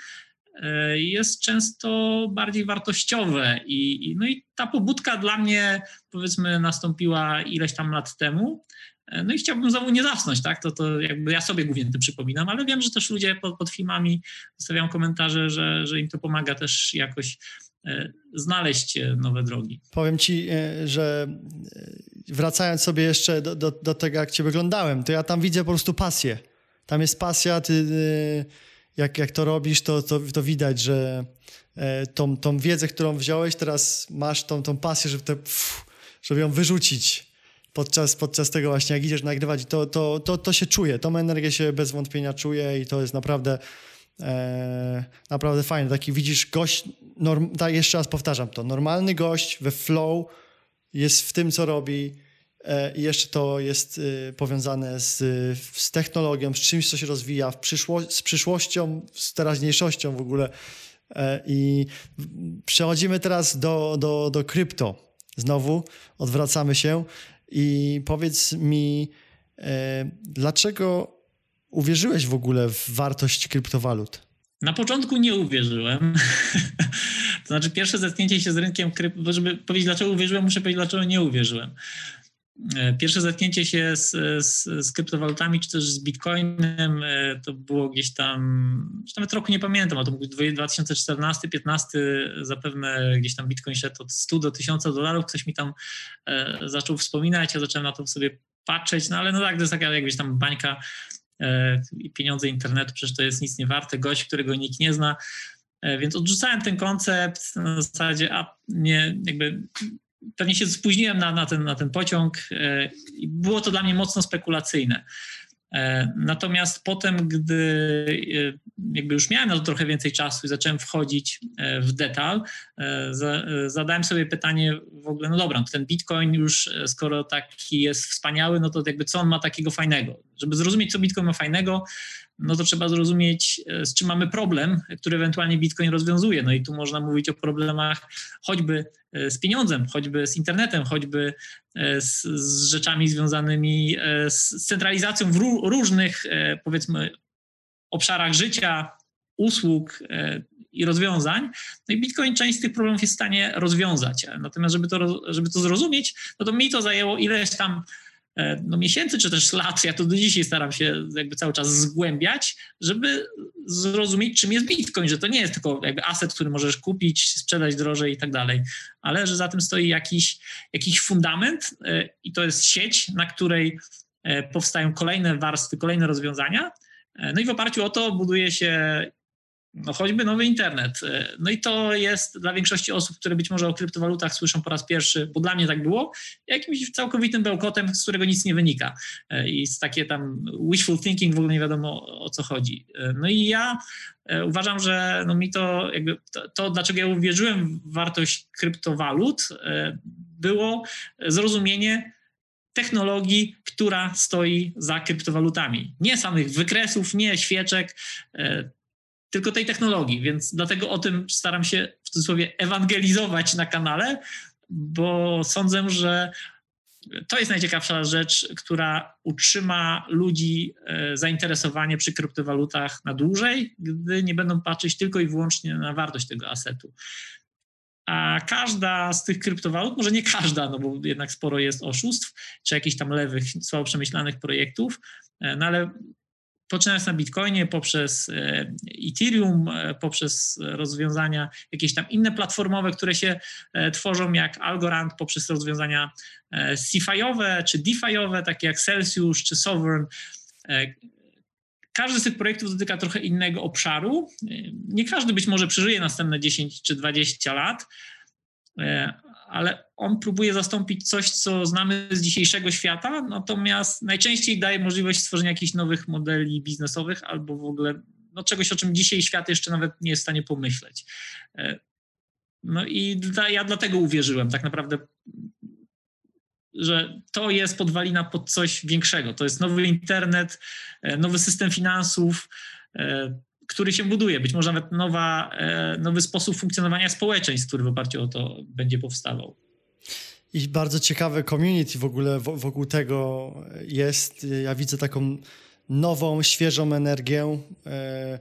Speaker 2: jest często bardziej wartościowe. I, no i ta pobudka dla mnie, powiedzmy, nastąpiła ileś tam lat temu. E, no i chciałbym znowu nie zasnąć, tak? To, to jakby ja sobie głównie tym przypominam, ale wiem, że też ludzie pod, pod filmami zostawiają komentarze, że, że im to pomaga też jakoś e, znaleźć e, nowe drogi.
Speaker 1: Powiem ci, że wracając sobie jeszcze do, do, do tego, jak cię wyglądałem, to ja tam widzę po prostu pasję. Tam jest pasja, ty, jak, jak to robisz, to, to, to widać, że tą, tą wiedzę, którą wziąłeś, teraz masz tą, tą pasję, żeby, te, pff, żeby ją wyrzucić podczas, podczas tego właśnie, jak idziesz nagrywać, to, to, to, to się czuje, tą energię się bez wątpienia czuje i to jest naprawdę e, naprawdę fajne. Taki widzisz gość, norm, tak jeszcze raz powtarzam to, normalny gość we flow jest w tym, co robi. e, i jeszcze to jest e, powiązane z, z technologią, z czymś, co się rozwija, przyszło, z przyszłością, z teraźniejszością w ogóle. E, I przechodzimy teraz do, do, do krypto. Znowu odwracamy się. I powiedz mi, e, dlaczego uwierzyłeś w ogóle w wartość kryptowalut?
Speaker 2: Na początku nie uwierzyłem. to znaczy, pierwsze zetknięcie się z rynkiem krypto, żeby powiedzieć, dlaczego uwierzyłem, muszę powiedzieć, dlaczego nie uwierzyłem. E, pierwsze zetknięcie się z, z, z, kryptowalutami, czy też z bitcoinem, e, to było gdzieś tam, nawet roku nie pamiętam, ale to był 2014-2015, zapewne gdzieś tam bitcoin szedł od 100 do 1000 dolarów, ktoś mi tam e, zaczął wspominać, ja zacząłem na to sobie patrzeć, no ale no tak, to jest taka jakbyś tam bańka, e, pieniądze internetu, przecież to jest nic nie warte, gość, którego nikt nie zna, e, więc odrzucałem ten koncept na zasadzie, a nie, jakby pewnie się spóźniłem na, na, ten, na ten pociąg e, i było to dla mnie mocno spekulacyjne. E, natomiast potem, gdy e, jakby już miałem na to trochę więcej czasu i zacząłem wchodzić w detal, zadałem sobie pytanie w ogóle, no dobra, ten Bitcoin już skoro taki jest wspaniały, no to jakby co on ma takiego fajnego? Żeby zrozumieć, co Bitcoin ma fajnego, no to trzeba zrozumieć, e, z czym mamy problem, który ewentualnie Bitcoin rozwiązuje. No i tu można mówić o problemach choćby e, z pieniądzem, choćby z internetem, choćby e, z, z rzeczami związanymi z centralizacją w różnych, powiedzmy, obszarach życia, usług i rozwiązań. No i Bitcoin część z tych problemów jest w stanie rozwiązać. Natomiast, żeby to, żeby to zrozumieć, no to mi to zajęło ileś tam no, miesięcy czy też lat, ja to do dzisiaj staram się jakby cały czas zgłębiać, żeby zrozumieć, czym jest Bitcoin, że to nie jest tylko jakby aset, który możesz kupić, sprzedać drożej i tak dalej, ale że za tym stoi jakiś, jakiś fundament e, i to jest sieć, na której e, powstają kolejne warstwy, kolejne rozwiązania. No i w oparciu o to buduje się no choćby nowy internet. E, no i to jest dla większości osób, które być może o kryptowalutach słyszą po raz pierwszy, bo dla mnie tak było, jakimś całkowitym bełkotem, z którego nic nie wynika. E, I z takie tam wishful thinking w ogóle nie wiadomo o co chodzi. E, no i ja uważam, że no mi to jakby to, to dlaczego ja uwierzyłem w wartość kryptowalut, było zrozumienie technologii, która stoi za kryptowalutami. Nie samych wykresów, nie świeczek, tylko tej technologii, więc dlatego o tym staram się w cudzysłowie ewangelizować na kanale, bo sądzę, że to jest najciekawsza rzecz, która utrzyma ludzi e, zainteresowanie przy kryptowalutach na dłużej, gdy nie będą patrzeć tylko i wyłącznie na wartość tego asetu. A każda z tych kryptowalut, może nie każda, no bo jednak sporo jest oszustw, czy jakichś tam lewych, słabo przemyślanych projektów, e, no ale poczynając na Bitcoinie, poprzez e, Ethereum, e, poprzez rozwiązania jakieś tam inne platformowe, które się e, tworzą jak Algorand, poprzez rozwiązania CeFi'owe czy DeFi'owe, takie jak Celsius czy Sovereign. Każdy z tych projektów dotyka trochę innego obszaru. Nie każdy być może przeżyje następne 10 czy 20 lat, ale on próbuje zastąpić coś, co znamy z dzisiejszego świata, natomiast najczęściej daje możliwość stworzenia jakichś nowych modeli biznesowych albo w ogóle no, czegoś, o czym dzisiaj świat jeszcze nawet nie jest w stanie pomyśleć. E, no i dla, ja dlatego uwierzyłem tak naprawdę, że to jest podwalina pod coś większego. To jest nowy internet, e, nowy system finansów, e, który się buduje, być może nawet nowa, e, nowy sposób funkcjonowania społeczeństw, który w oparciu o to będzie powstawał.
Speaker 1: I bardzo ciekawe community w ogóle wokół tego jest. Ja widzę taką nową, świeżą energię. E,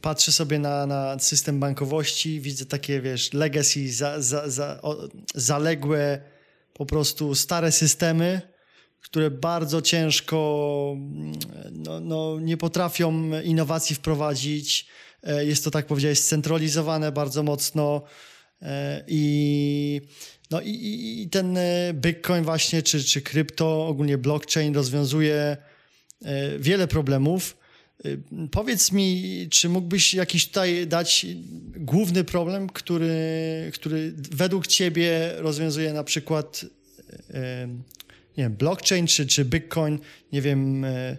Speaker 1: patrzę sobie na, na system bankowości, widzę takie, wiesz, legacy, za, za, za, zaległe, po prostu stare systemy, które bardzo ciężko no, no, nie potrafią innowacji wprowadzić. E, jest to, tak powiedziałeś, scentralizowane bardzo mocno e, i, no, i, i ten e, Bitcoin właśnie, czy, czy krypto, ogólnie blockchain rozwiązuje wiele problemów. Powiedz mi, czy mógłbyś jakiś tutaj dać główny problem, który, który według ciebie rozwiązuje na przykład nie wiem, blockchain czy, czy Bitcoin, nie wiem e,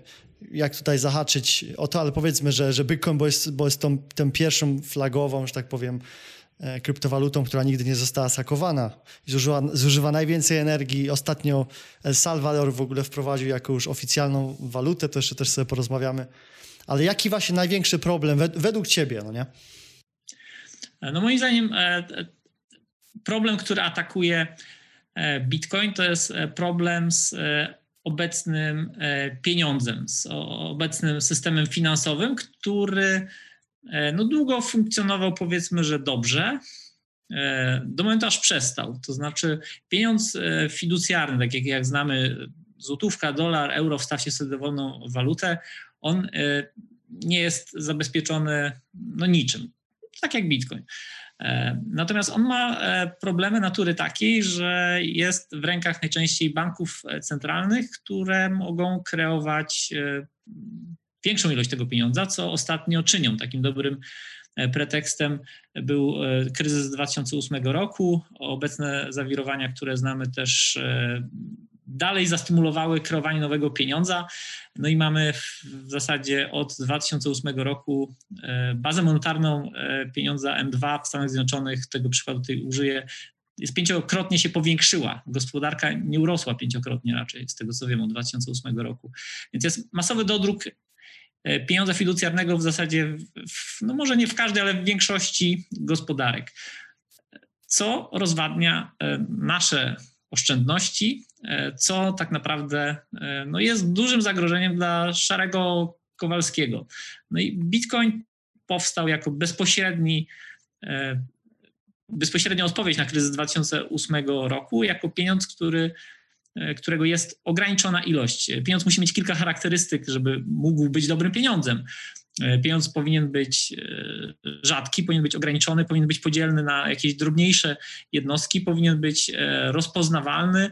Speaker 1: jak tutaj zahaczyć o to, ale powiedzmy, że, że Bitcoin, bo jest, bo jest tą, tą pierwszą flagową, że tak powiem, e, kryptowalutą, która nigdy nie została sakowana i zużywa, zużywa najwięcej energii. Ostatnio El Salvador w ogóle wprowadził jako już oficjalną walutę, to jeszcze też sobie porozmawiamy. Ale jaki właśnie największy problem według ciebie, no nie?
Speaker 2: No moim zdaniem e, problem, który atakuje E, Bitcoin to jest e, problem z e, obecnym pieniądzem, z obecnym systemem finansowym, który no, długo funkcjonował, powiedzmy, że dobrze, do momentu aż przestał. To znaczy pieniądz fiducjarny, tak jak, jak znamy złotówka, dolar, euro, wstawcie sobie dowolną walutę, on nie jest zabezpieczony no, niczym, tak jak Bitcoin. E, natomiast on ma e, problemy natury takiej, że jest w rękach najczęściej banków e, centralnych, które mogą kreować większą ilość tego pieniądza, co ostatnio czynią. Takim dobrym pretekstem był kryzys 2008 roku, obecne zawirowania, które znamy też dalej zastymulowały kreowanie nowego pieniądza. No i mamy w zasadzie od 2008 roku e, bazę monetarną e, pieniądza M2 w Stanach Zjednoczonych, tego przykładu tutaj użyję, jest pięciokrotnie się powiększyła. Gospodarka nie urosła pięciokrotnie raczej, z tego co wiem, od 2008 roku. Więc jest masowy dodruk e, pieniądza fiducjarnego w zasadzie, w, no może nie w każdej, ale w większości gospodarek, co rozwadnia nasze oszczędności, e, co tak naprawdę e, no jest dużym zagrożeniem dla szarego Kowalskiego. No i Bitcoin powstał jako bezpośredni, e, bezpośrednia odpowiedź na kryzys 2008 roku, jako pieniądz, który, którego jest ograniczona ilość. Pieniądz musi mieć kilka charakterystyk, żeby mógł być dobrym pieniądzem. E, pieniądz powinien być e, rzadki, powinien być ograniczony, powinien być podzielny na jakieś drobniejsze jednostki, powinien być e, rozpoznawalny,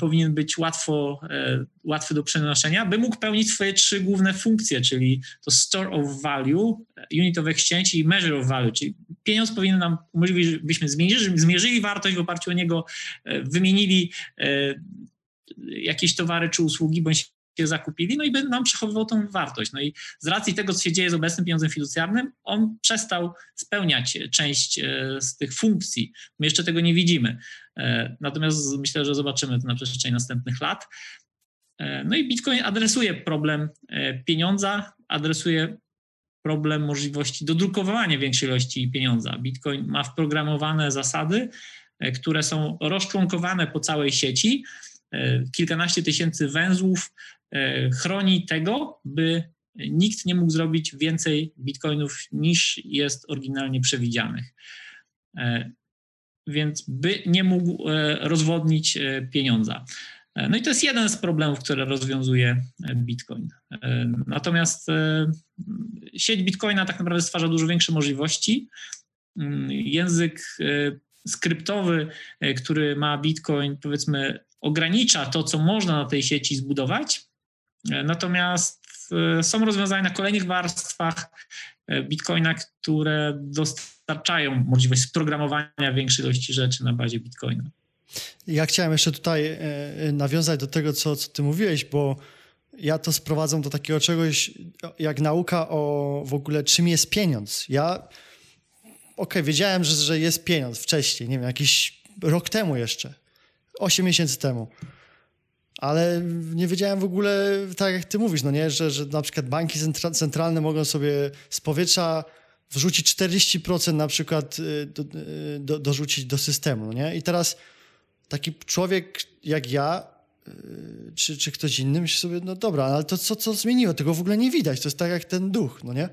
Speaker 2: powinien być łatwo, łatwy do przenoszenia, by mógł pełnić swoje trzy główne funkcje, czyli to store of value, unit of exchange i measure of value, czyli pieniądz powinien nam umożliwić, żebyśmy zmierzyli, zmierzyli wartość w oparciu o niego, wymienili jakieś towary czy usługi, bądź się zakupili, no i by nam przechowywał tą wartość. No i z racji tego, co się dzieje z obecnym pieniądzem fiducjarnym, on przestał spełniać część e, z tych funkcji. My jeszcze tego nie widzimy. E, natomiast myślę, że zobaczymy to na przestrzeni następnych lat. E, no i Bitcoin adresuje problem pieniądza, adresuje problem możliwości dodrukowania większej ilości pieniądza. Bitcoin ma wprogramowane zasady, które są rozczłonkowane po całej sieci, kilkanaście tysięcy węzłów E, chroni tego, by nikt nie mógł zrobić więcej bitcoinów niż jest oryginalnie przewidzianych. E, więc by nie mógł e, rozwodnić pieniądza. No i to jest jeden z problemów, które rozwiązuje Bitcoin. Natomiast sieć Bitcoina tak naprawdę stwarza dużo większe możliwości. Mm, język skryptowy, który ma Bitcoin, powiedzmy, ogranicza to, co można na tej sieci zbudować, Natomiast e, są rozwiązania na kolejnych warstwach e, Bitcoina, które dostarczają możliwość sprogramowania większej ilości rzeczy na bazie Bitcoina.
Speaker 1: Ja chciałem jeszcze tutaj e, nawiązać do tego, co, co ty mówiłeś, bo ja to sprowadzam do takiego czegoś, jak nauka o w ogóle czym jest pieniądz. Ja, okej, okay, wiedziałem, że, że jest pieniądz wcześniej, nie wiem, jakiś rok temu jeszcze, 8 miesięcy temu ale nie wiedziałem w ogóle, tak jak ty mówisz, no nie, że, że na przykład banki centralne mogą sobie z powietrza wrzucić 40% na przykład y, do, y, do, dorzucić do systemu, no nie? I teraz taki człowiek jak ja, y, czy, czy ktoś inny myśli sobie, no dobra, ale to co, co zmieniło? Tego w ogóle nie widać, to jest tak jak ten duch, no nie?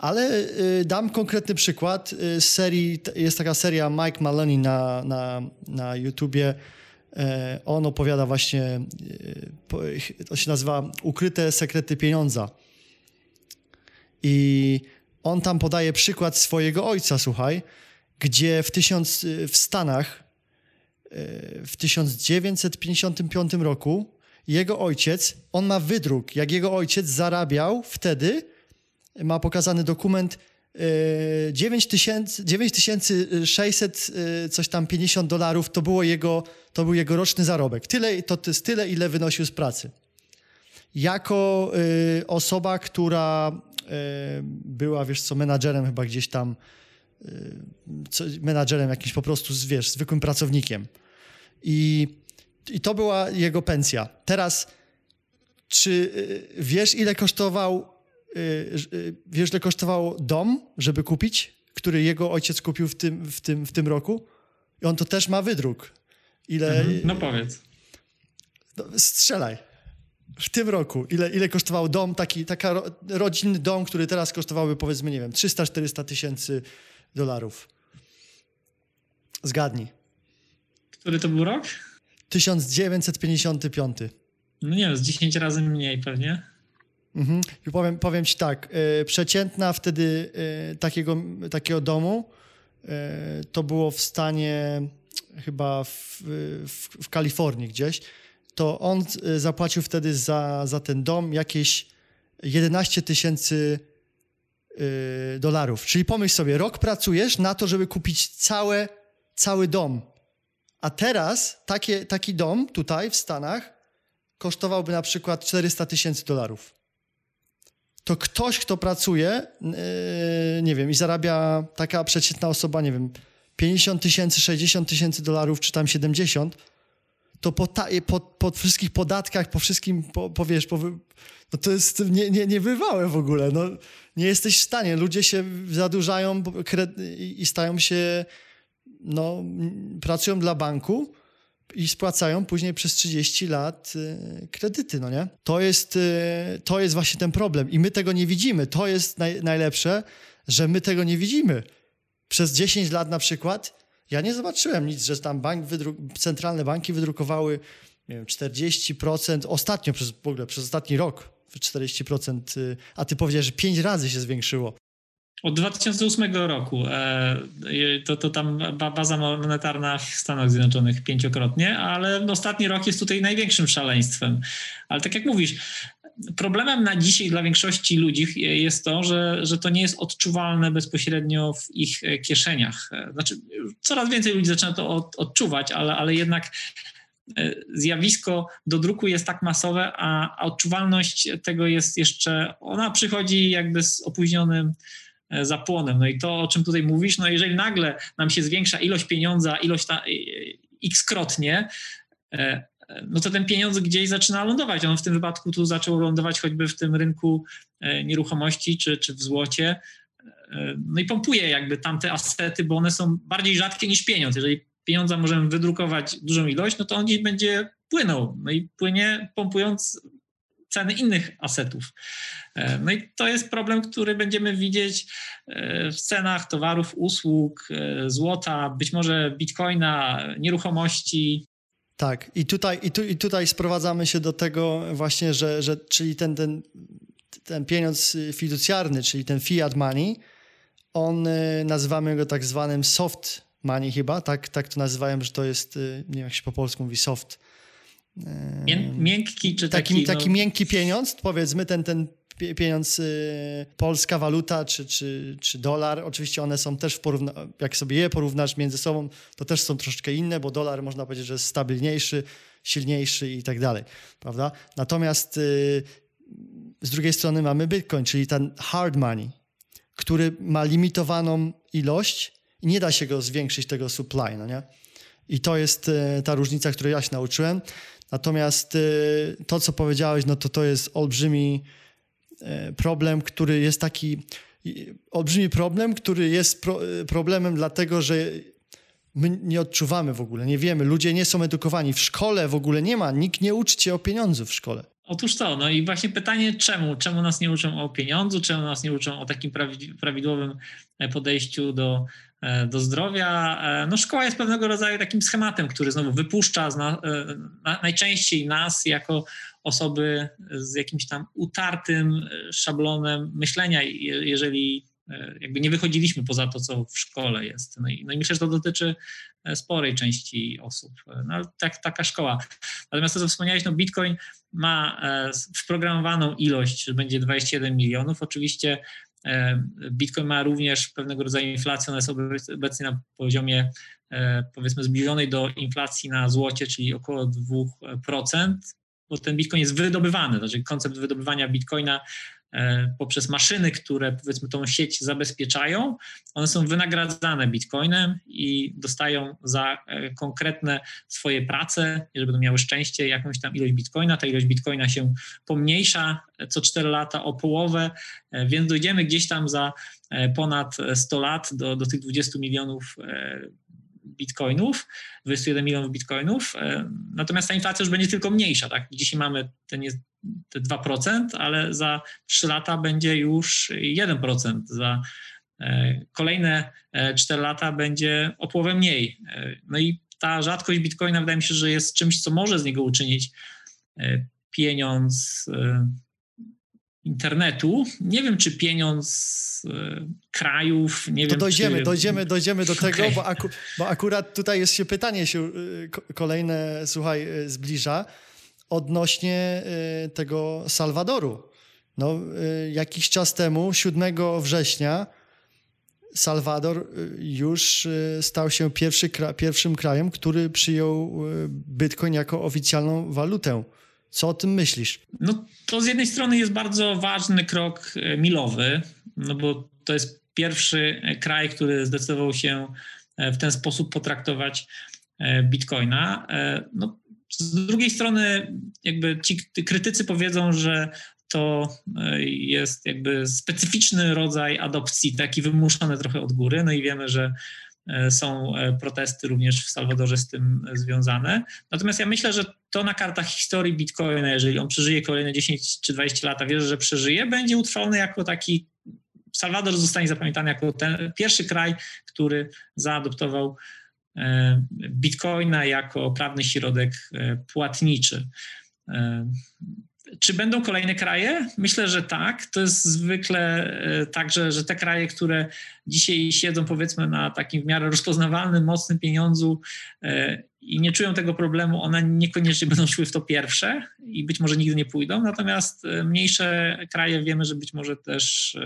Speaker 1: Ale dam konkretny przykład z serii, jest taka seria Mike Maloney na, na, na YouTubie, on opowiada właśnie, e, to się nazywa Ukryte sekrety pieniądza. I on tam podaje przykład swojego ojca, słuchaj, gdzie w, tysiąc, w Stanach e, w 1955 roku jego ojciec, on ma wydruk, jak jego ojciec zarabiał wtedy, ma pokazany dokument 9600 y, coś tam 50 dolarów to, było jego, to był jego roczny zarobek. Tyle, to jest tyle, ile wynosił z pracy. Jako y, osoba, która y, była, wiesz co, menadżerem chyba gdzieś tam, y, co, menadżerem jakimś po prostu, wiesz, zwykłym pracownikiem. I, I to była jego pensja. Teraz, czy wiesz, ile kosztował wiesz, ile kosztował dom, żeby kupić, który jego ojciec kupił w tym, w tym, w tym roku? I on to też ma wydruk. Ile...
Speaker 2: Mhm. No powiedz.
Speaker 1: No, strzelaj. W tym roku. Ile, ile kosztował dom, taki taka rodzinny dom, który teraz kosztowałby powiedzmy, nie wiem, 300-400 tysięcy dolarów. Zgadnij.
Speaker 2: Który to był rok?
Speaker 1: 1955.
Speaker 2: No nie wiem, z 10 razy mniej pewnie.
Speaker 1: Mhm. I powiem, powiem ci tak, y, przeciętna wtedy y, takiego, takiego domu y, to było w stanie chyba w, w, w, Kalifornii gdzieś, to on zapłacił wtedy za, za ten dom jakieś 11 tysięcy dolarów. Czyli pomyśl sobie, rok pracujesz na to, żeby kupić całe, cały dom. A teraz takie, taki dom tutaj w Stanach kosztowałby na przykład 400 tysięcy dolarów to ktoś, kto pracuje, yy, nie wiem, i zarabia taka przeciętna osoba, nie wiem, 50 tysięcy, 60 tysięcy dolarów, czy tam 70, to po, ta, po, po wszystkich podatkach, po wszystkim, po, po wiesz, po, no to jest nie, nie, niebywałe w ogóle. No, nie jesteś w stanie. Ludzie się zadłużają i stają się, no, pracują dla banku, i spłacają później przez 30 lat y, kredyty, no nie? To jest, y, to jest właśnie ten problem i my tego nie widzimy. To jest naj, najlepsze, że my tego nie widzimy. Przez 10 lat na przykład ja nie zobaczyłem nic, że tam bank centralne banki wydrukowały nie wiem, 40%, ostatnio przez, w ogóle przez ostatni rok 40%, y, a ty powiedziałeś, że 5 razy się zwiększyło.
Speaker 2: Od 2008 roku e, to, to tam baza monetarna w Stanach Zjednoczonych pięciokrotnie, ale ostatni rok jest tutaj największym szaleństwem. Ale tak jak mówisz, problemem na dzisiaj dla większości ludzi jest to, że, że to nie jest odczuwalne bezpośrednio w ich kieszeniach. Znaczy, coraz więcej ludzi zaczyna to od, odczuwać, ale, ale jednak e, zjawisko do druku jest tak masowe, a, a odczuwalność tego jest jeszcze, ona przychodzi jakby z opóźnionym E, zapłonem. No i to, o czym tutaj mówisz, no jeżeli nagle nam się zwiększa ilość pieniądza, ilość ta, x-krotnie, e, no to ten pieniądz gdzieś zaczyna lądować. On w tym wypadku tu zaczął lądować choćby w tym rynku e, nieruchomości czy, czy w złocie. No i pompuje jakby tamte asety, bo one są bardziej rzadkie niż pieniądz. Jeżeli pieniądza możemy wydrukować dużą ilość, no to on gdzieś będzie płynął. No i płynie pompując ceny innych asetów. E, no i to jest problem, który będziemy widzieć e, w cenach towarów, usług, e, złota, być może bitcoina, nieruchomości.
Speaker 1: Tak, i tutaj, i, tu, i tutaj sprowadzamy się do tego właśnie, że, że czyli ten, ten, ten pieniądz fiducjarny, czyli ten fiat money, on nazywamy go tak zwanym soft money chyba, tak, tak to nazywają, że to jest, nie wiem jak się po polsku mówi, soft
Speaker 2: Miękki czy taki... Taki,
Speaker 1: taki no... miękki pieniądz, powiedzmy ten, ten pieniądz y, polska waluta czy, czy, czy dolar, oczywiście one są też w porównaniu, jak sobie je porównasz między sobą, to też są troszeczkę inne, bo dolar można powiedzieć, że jest stabilniejszy, silniejszy i tak dalej, prawda? Natomiast y, z drugiej strony mamy Bitcoin, czyli ten hard money, który ma limitowaną ilość i nie da się go zwiększyć, tego supply, no nie? I to jest y, ta różnica, której ja się nauczyłem. Natomiast y, to, co powiedziałeś, no to to jest olbrzymi y, problem, który jest taki olbrzymi problem, który jest pro, y, problemem dlatego, że my nie odczuwamy w ogóle, nie wiemy, ludzie nie są edukowani. W szkole w ogóle nie ma, nikt nie uczy cię o pieniądzu w szkole.
Speaker 2: Otóż to, no i właśnie pytanie czemu? Czemu nas nie uczą o pieniądzu, czemu nas nie uczą o takim prawidłowym e, podejściu do, e, do zdrowia? E, no szkoła jest pewnego rodzaju takim schematem, który znowu wypuszcza na, na, najczęściej nas jako osoby z jakimś tam utartym szablonem myślenia, jeżeli E, jakby nie wychodziliśmy poza to, co w szkole jest. No i, no i myślę, że to dotyczy e, sporej części osób. E, no, tak, taka szkoła. Natomiast to, co wspomniałeś, no Bitcoin ma wprogramowaną ilość, że będzie 21 milionów. Oczywiście Bitcoin ma również pewnego rodzaju inflację, ona jest obecnie na poziomie powiedzmy zbliżonej do inflacji na złocie, czyli około 2%, bo ten Bitcoin jest wydobywany, znaczy koncept wydobywania Bitcoina E, poprzez maszyny, które powiedzmy tą sieć zabezpieczają, one są wynagradzane bitcoinem i dostają za e, konkretne swoje prace, jeżeli będą miały szczęście, jakąś tam ilość bitcoina. Ta ilość bitcoina się pomniejsza co 4 lata o połowę, e, więc dojdziemy gdzieś tam za ponad 100 lat do, do tych 20 milionów bitcoinów, 21 milionów bitcoinów, natomiast ta inflacja już będzie tylko mniejsza, tak? Dzisiaj mamy ten te 2%, ale za 3 lata będzie już 1%, za kolejne 4 lata będzie o połowę mniej. No i ta rzadkość bitcoina wydaje mi się, że jest czymś, co może z niego uczynić pieniądz internetu. Nie wiem, czy pieniądz e, krajów, nie
Speaker 1: to
Speaker 2: wiem,
Speaker 1: dojdziemy,
Speaker 2: czy...
Speaker 1: dojdziemy, dojdziemy do tego, okay. bo, aku, bo, akurat tutaj jest się pytanie się e, kolejne, słuchaj, e, zbliża odnośnie tego Salwadoru. No, jakiś czas temu, 7 września, Salwador już stał się pierwszy, pierwszym krajem, który przyjął Bitcoin jako oficjalną walutę. Co o tym myślisz?
Speaker 2: No to z jednej strony jest bardzo ważny krok e, milowy, no bo to jest pierwszy e, kraj, który zdecydował się e, w ten sposób potraktować bitcoina. No, z drugiej strony jakby ci krytycy powiedzą, że to jest jakby specyficzny rodzaj adopcji, taki wymuszony trochę od góry, no i wiemy, że są e, protesty również w Salwadorze z tym związane. Natomiast ja myślę, że to na kartach historii Bitcoina, jeżeli on przeżyje kolejne 10 czy 20 lata, wierzę, że przeżyje, będzie utrwalony jako taki Salwador zostanie zapamiętany jako ten pierwszy kraj, który zaadoptował e, Bitcoina jako prawny środek płatniczy. Czy będą kolejne kraje? Myślę, że tak. To jest zwykle e, tak, że, że te kraje, które dzisiaj siedzą powiedzmy na takim w miarę rozpoznawalnym, mocnym pieniądzu e, i nie czują tego problemu, one niekoniecznie będą szły w to pierwsze i być może nigdy nie pójdą. Natomiast e, mniejsze kraje wiemy, że być może też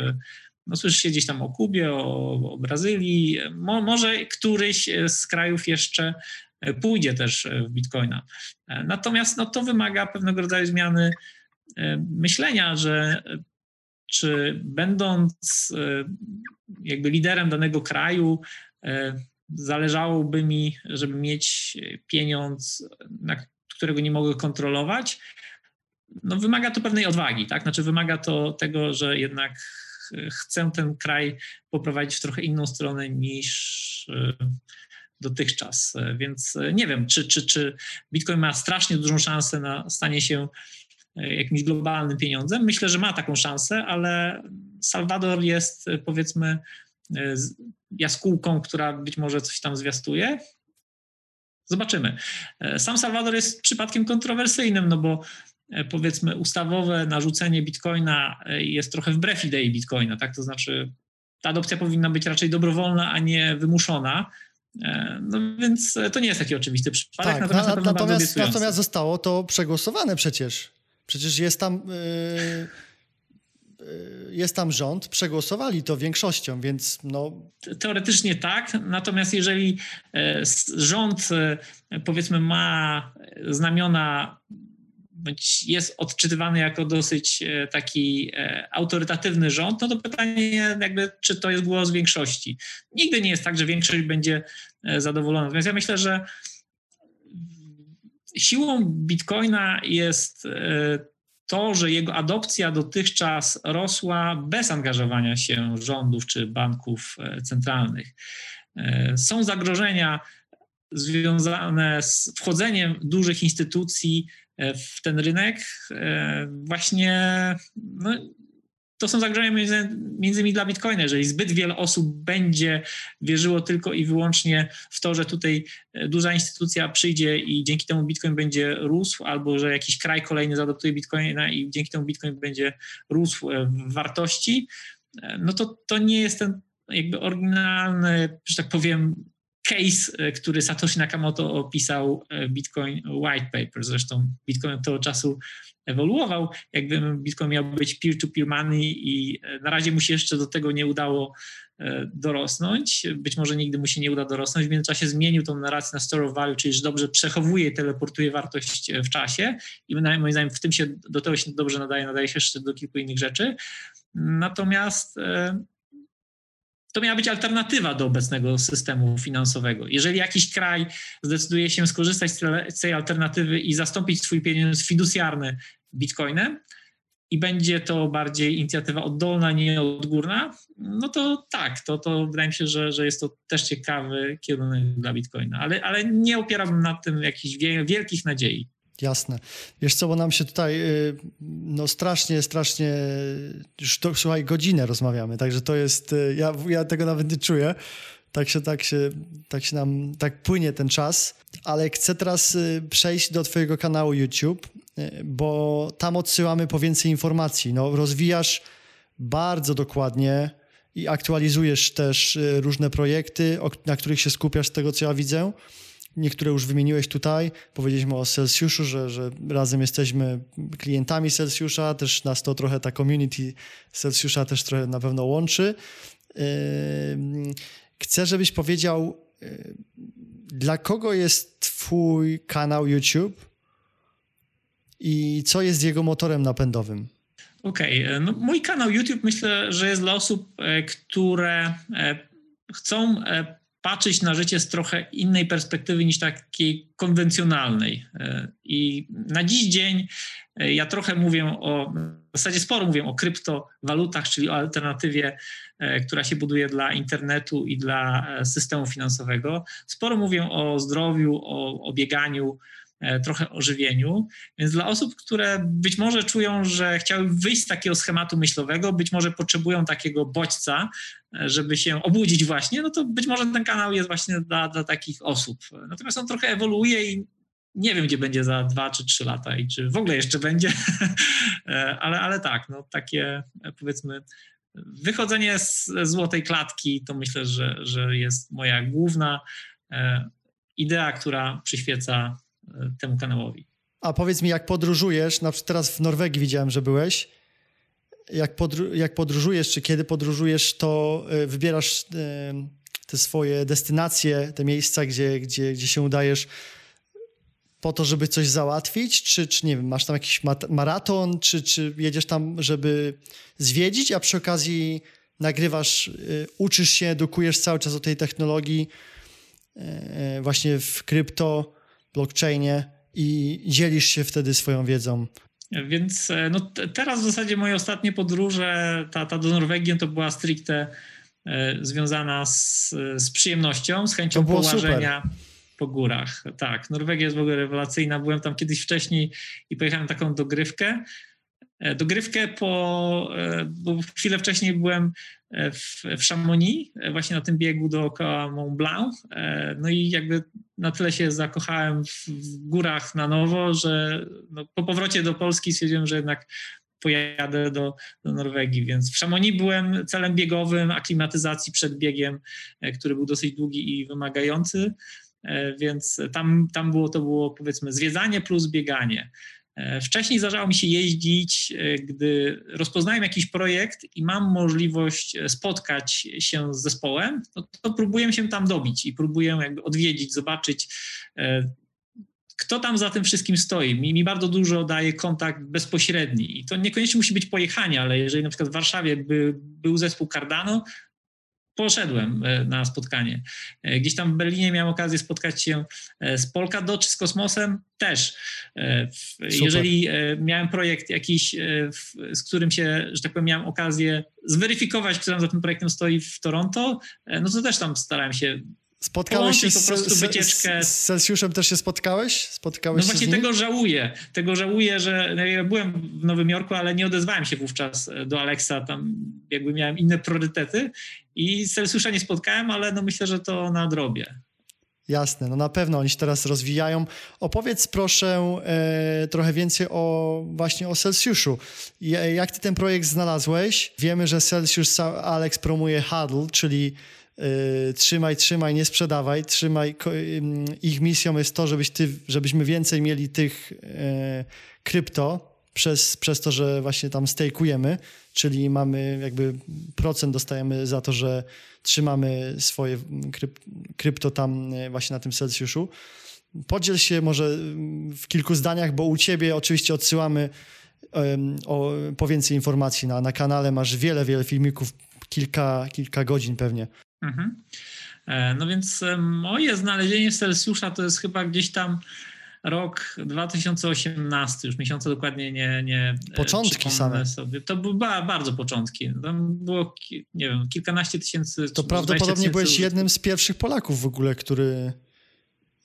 Speaker 2: no słyszy się gdzieś tam o Kubie, o, o Brazylii, Mo, może któryś z krajów jeszcze pójdzie też w Bitcoina. Natomiast no, to wymaga pewnego rodzaju zmiany myślenia, że e, czy będąc e, jakby liderem danego kraju, zależałoby mi, żeby mieć pieniądz, którego nie mogę kontrolować, no wymaga to pewnej odwagi, tak? Znaczy wymaga to tego, że jednak chcę ten kraj poprowadzić w trochę inną stronę niż dotychczas. Więc nie wiem, czy, czy, czy Bitcoin ma strasznie dużą szansę na stanie się jakimś globalnym pieniądzem. Myślę, że ma taką szansę, ale Salwador jest powiedzmy jaskółką, która być może coś tam zwiastuje. Zobaczymy. Sam Salwador jest przypadkiem kontrowersyjnym, no bo powiedzmy ustawowe narzucenie bitcoina jest trochę wbrew idei bitcoina, tak? To znaczy ta adopcja powinna być raczej dobrowolna, a nie wymuszona. No więc to nie jest taki oczywisty przypadek,
Speaker 1: tak, natomiast, na, natomiast, natomiast zostało to przegłosowane przecież. Przecież jest tam, yy, jest tam rząd, przegłosowali to większością, więc no...
Speaker 2: Teoretycznie tak, natomiast jeżeli e, rząd e, powiedzmy ma znamiona bądź jest odczytywany jako dosyć taki autorytatywny rząd, no to pytanie jakby, czy to jest głos większości. Nigdy nie jest tak, że większość będzie zadowolona. Więc ja myślę, że siłą Bitcoina jest e, to, że jego adopcja dotychczas rosła bez angażowania się rządów czy banków e, centralnych. E, są zagrożenia związane z wchodzeniem dużych instytucji w ten rynek. Właśnie no, to są zagrożenia między, między innymi dla Bitcoina. Jeżeli zbyt wiele osób będzie wierzyło tylko i wyłącznie w to, że tutaj e, duża instytucja przyjdzie i dzięki temu Bitcoin będzie rósł, albo że jakiś kraj kolejny zaadoptuje Bitcoina i dzięki temu Bitcoin będzie rósł e, w wartości, e, no to to nie jest ten jakby oryginalny, że tak powiem, case, który Satoshi Nakamoto opisał Bitcoin White Paper. Zresztą Bitcoin od tego czasu ewoluował. Jakby Bitcoin miał być peer-to-peer money i e, na razie mu się jeszcze do tego nie udało e, dorosnąć. Być może nigdy mu się nie uda dorosnąć. W międzyczasie zmienił tą narrację na store of value, czyli że dobrze przechowuje teleportuje wartość e, w czasie i moim zdaniem w tym się, do tego się dobrze nadaje, nadaje się jeszcze do kilku innych rzeczy. Natomiast to miała być alternatywa do obecnego systemu finansowego. Jeżeli jakiś kraj zdecyduje się skorzystać z tej alternatywy i zastąpić swój pieniądz fiducjarny bitcoinem, i będzie to bardziej inicjatywa oddolna, nie odgórna, no to tak, to, to wydaje mi się, że, że jest to też ciekawy kierunek dla Bitcoina, ale, ale nie opierałbym na tym jakichś wielkich nadziei.
Speaker 1: Jasne. Wiesz co, bo nam się tutaj y, no strasznie, strasznie, już to, słuchaj, godzinę rozmawiamy, także to jest, y, ja, ja tego nawet nie czuję, tak się, tak się, tak się nam, tak płynie ten czas, ale chcę teraz y, przejść do twojego kanału YouTube, bo tam odsyłamy po więcej informacji, no rozwijasz bardzo dokładnie i aktualizujesz też różne projekty, na których się skupiasz z tego, co ja widzę, Niektóre już wymieniłeś tutaj. Powiedzieliśmy o Celsjuszu, że, że razem jesteśmy klientami Celsjusza. Też nas to trochę, ta community Celsjusza też trochę na pewno łączy. Chcę, żebyś powiedział, dla kogo jest Twój kanał YouTube i co jest jego motorem napędowym?
Speaker 2: Okej, okay. no, mój kanał YouTube myślę, że jest dla osób, e, które e, chcą e, patrzeć na życie z trochę innej perspektywy niż takiej konwencjonalnej. E, I na dziś dzień e, ja trochę mówię o, w zasadzie sporo mówię o kryptowalutach, czyli o alternatywie, e, która się buduje dla internetu i dla systemu finansowego. Sporo mówię o zdrowiu, o, o bieganiu, trochę o żywieniu. Więc dla osób, które być może czują, że chciały wyjść z takiego schematu myślowego, być może potrzebują takiego bodźca, e, żeby się obudzić właśnie, no to być może ten kanał jest właśnie dla, dla takich osób. Natomiast on trochę ewoluuje i nie wiem, gdzie będzie za dwa czy trzy lata i czy w ogóle jeszcze będzie, e, ale, ale tak, no takie powiedzmy wychodzenie z złotej klatki to myślę, że, że jest moja główna idea, która przyświeca temu kanałowi.
Speaker 1: A powiedz mi, jak podróżujesz, na przykład teraz w Norwegii widziałem, że byłeś, jak, podru jak podróżujesz, czy kiedy podróżujesz, to e, wybierasz e, te swoje destynacje, te miejsca, gdzie, gdzie, gdzie się udajesz po to, żeby coś załatwić, czy, czy nie wiem, masz tam jakiś maraton, czy, czy jedziesz tam, żeby zwiedzić, a przy okazji nagrywasz, e, uczysz się, edukujesz cały czas o tej technologii właśnie w krypto, blockchainie i dzielisz się wtedy swoją wiedzą.
Speaker 2: Więc e, no, teraz w zasadzie moje ostatnie podróże, ta, ta do Norwegii, to była stricte e, związana z, z przyjemnością, z chęcią połażenia super. po górach. Tak, Norwegia jest w ogóle rewelacyjna. Byłem tam kiedyś wcześniej i pojechałem taką dogrywkę. E, dogrywkę po, bo chwilę wcześniej byłem w, w Chamonix, właśnie na tym biegu dookoła Mont Blanc. No i jakby na tyle się zakochałem w, w górach na nowo, że no, po powrocie do Polski stwierdziłem, że jednak pojadę do, do Norwegii, więc w Chamonix byłem celem biegowym, aklimatyzacji przed biegiem, e, który był dosyć długi i wymagający, e, więc tam, tam było to było powiedzmy zwiedzanie plus bieganie. E, wcześniej zdarzało mi się jeździć, e, gdy rozpoznałem jakiś projekt i mam możliwość e, spotkać się z zespołem, to, to próbuję się tam dobić i próbuję jakby odwiedzić, zobaczyć, kto tam za tym wszystkim stoi. Mi, mi bardzo dużo daje kontakt bezpośredni i to niekoniecznie musi być pojechanie, ale jeżeli na przykład w Warszawie by, był zespół Cardano, poszedłem e, na spotkanie. E, gdzieś tam w Berlinie miałem okazję spotkać się e, z Polkadot czy z Kosmosem też. Super. Jeżeli miałem projekt jakiś, z którym się, że tak powiem, miałem okazję zweryfikować, kto tam za tym projektem stoi w Toronto, no to też tam starałem się
Speaker 1: Spotkałeś się z, po prostu wycieczkę. Z, z Celsjuszem też się spotkałeś? Spotkałeś
Speaker 2: no właśnie tego żałuję. Tego żałuję, że no ja byłem w Nowym Jorku, ale nie odezwałem się wówczas do Alexa. Tam jakby miałem inne priorytety i Celsjusza nie spotkałem, ale no myślę, że to nadrobię.
Speaker 1: Jasne, no na pewno oni się teraz rozwijają. Opowiedz proszę e, trochę więcej o właśnie o Celsjuszu. Jak ty ten projekt znalazłeś? Wiemy, że Celsjusz Alex promuje Huddle, czyli Y, trzymaj, trzymaj, nie sprzedawaj, trzymaj. Ich misją jest to, żebyś ty, żebyśmy więcej mieli tych y, krypto przez, przez to, że właśnie tam stejkujemy, czyli mamy jakby procent dostajemy za to, że trzymamy swoje kryp, krypto tam y, właśnie na tym Celsjuszu. Podziel się może w kilku zdaniach, bo u ciebie oczywiście odsyłamy o, po więcej informacji na, na kanale. Masz wiele, wiele filmików, kilka, kilka godzin pewnie. Mhm.
Speaker 2: E, no więc e, moje znalezienie Celsjusza to jest chyba gdzieś tam rok 2018, już miesiąca dokładnie nie. nie
Speaker 1: Początki same.
Speaker 2: Sobie. To były bardzo początki. Tam było, nie wiem, kilkanaście tysięcy.
Speaker 1: To prawdopodobnie tysięcy... byłeś jednym z pierwszych Polaków w ogóle, który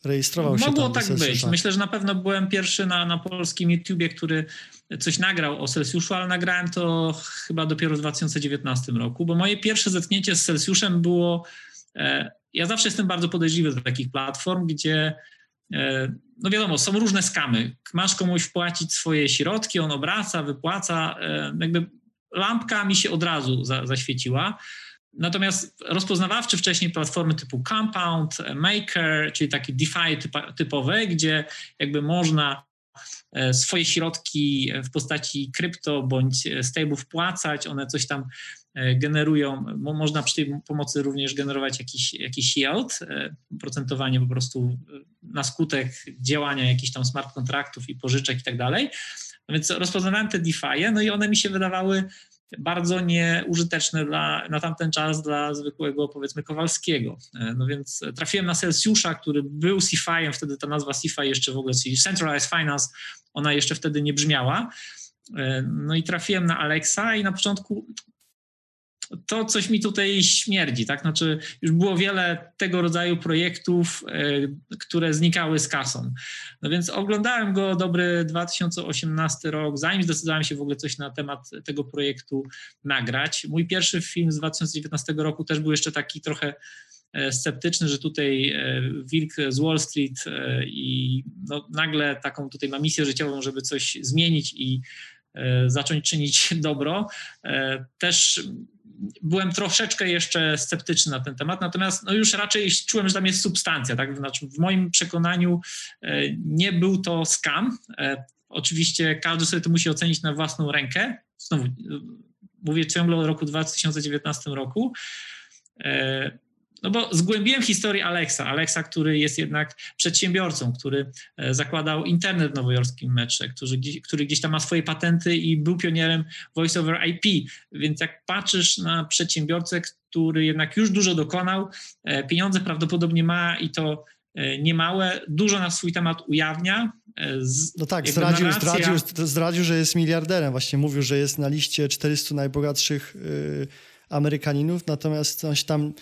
Speaker 1: rejestrował się
Speaker 2: Mogło tak być. Myślę, że na pewno byłem pierwszy na, na polskim YouTubie, który coś nagrał o Celsjuszu, ale nagrałem to chyba dopiero w 2019 roku, bo moje pierwsze zetknięcie z Celsjuszem było. E, ja zawsze jestem bardzo podejrzliwy do takich platform, gdzie e, no wiadomo, są różne skamy. Masz komuś wpłacić swoje środki, on obraca, wypłaca, e, jakby lampka mi się od razu za, zaświeciła. Natomiast rozpoznawawcze wcześniej platformy typu Compound, Maker, czyli takie DeFi typowe, gdzie jakby można e, swoje środki w postaci krypto bądź stable wpłacać, one coś tam e, generują, można przy tej pomocy również generować jakiś, jakiś yield, e, procentowanie po prostu na skutek działania jakichś tam smart kontraktów i pożyczek i tak dalej. Więc rozpoznawałem te DeFi, no i one mi się wydawały bardzo nieużyteczne dla, na tamten czas dla zwykłego, powiedzmy, Kowalskiego. E, no więc trafiłem na Celsjusza, który był CFI-em, wtedy ta nazwa CFI jeszcze w ogóle, czyli Centralized Finance, ona jeszcze wtedy nie brzmiała. E, no i trafiłem na Alexa i na początku to coś mi tutaj śmierdzi, tak? Znaczy, już było wiele tego rodzaju projektów, e, które znikały z kasą. No więc oglądałem go dobry 2018 rok, zanim zdecydowałem się w ogóle coś na temat tego projektu nagrać. Mój pierwszy film z 2019 roku też był jeszcze taki trochę e, sceptyczny, że tutaj e, wilk z Wall Street i no, nagle taką tutaj ma misję życiową, żeby coś zmienić i zacząć czynić dobro. Też byłem troszeczkę jeszcze sceptyczny na ten temat, natomiast no już raczej czułem, że tam jest substancja. Tak? Znaczy, w moim przekonaniu e, nie był to scam. E, oczywiście każdy sobie to musi ocenić na własną rękę. Znowu, e, mówię ciągle o roku 2019 roku. No bo zgłębiłem historię Alexa. Alexa, który jest jednak przedsiębiorcą, który e, zakładał internet w nowojorskim metrze, który, który gdzieś tam ma swoje patenty i był pionierem voice over IP. Więc jak patrzysz na przedsiębiorcę, który jednak już dużo dokonał, e, pieniądze prawdopodobnie ma i to e, niemałe, dużo na swój temat ujawnia.
Speaker 1: Z, no tak, zdradził, narracja... zdradził, zdradził, że jest miliarderem. Właśnie mówił, że jest na liście 400 najbogatszych y, Amerykaninów, natomiast on tam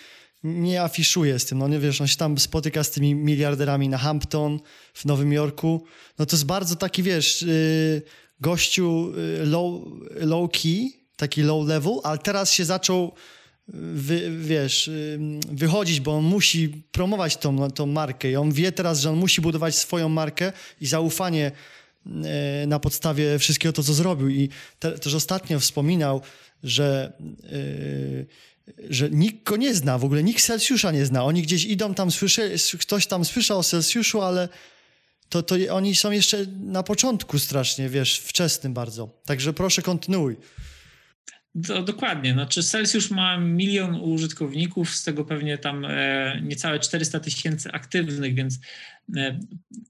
Speaker 1: nie afiszuje z tym, no nie wiesz, on się tam spotyka z tymi miliarderami na Hampton w Nowym Jorku, no to jest bardzo taki, wiesz, yy, gościu yy, low, low key, taki low level, ale teraz się zaczął wy, wiesz, yy, wychodzić, bo on musi promować tą, tą markę i on wie teraz, że on musi budować swoją markę i zaufanie na podstawie wszystkiego to, co zrobił. I te, też ostatnio wspominał, że że nikt go nie zna, w ogóle nikt Celsjusza nie zna. Oni gdzieś idą tam, słyszy, ktoś tam słyszał o Celsjuszu, ale to, to oni są jeszcze na początku strasznie, wiesz, wczesnym bardzo. Także proszę kontynuuj.
Speaker 2: To, dokładnie. Znaczy Celsius ma milion użytkowników, z tego pewnie tam e, niecałe 400 tysięcy aktywnych, więc e,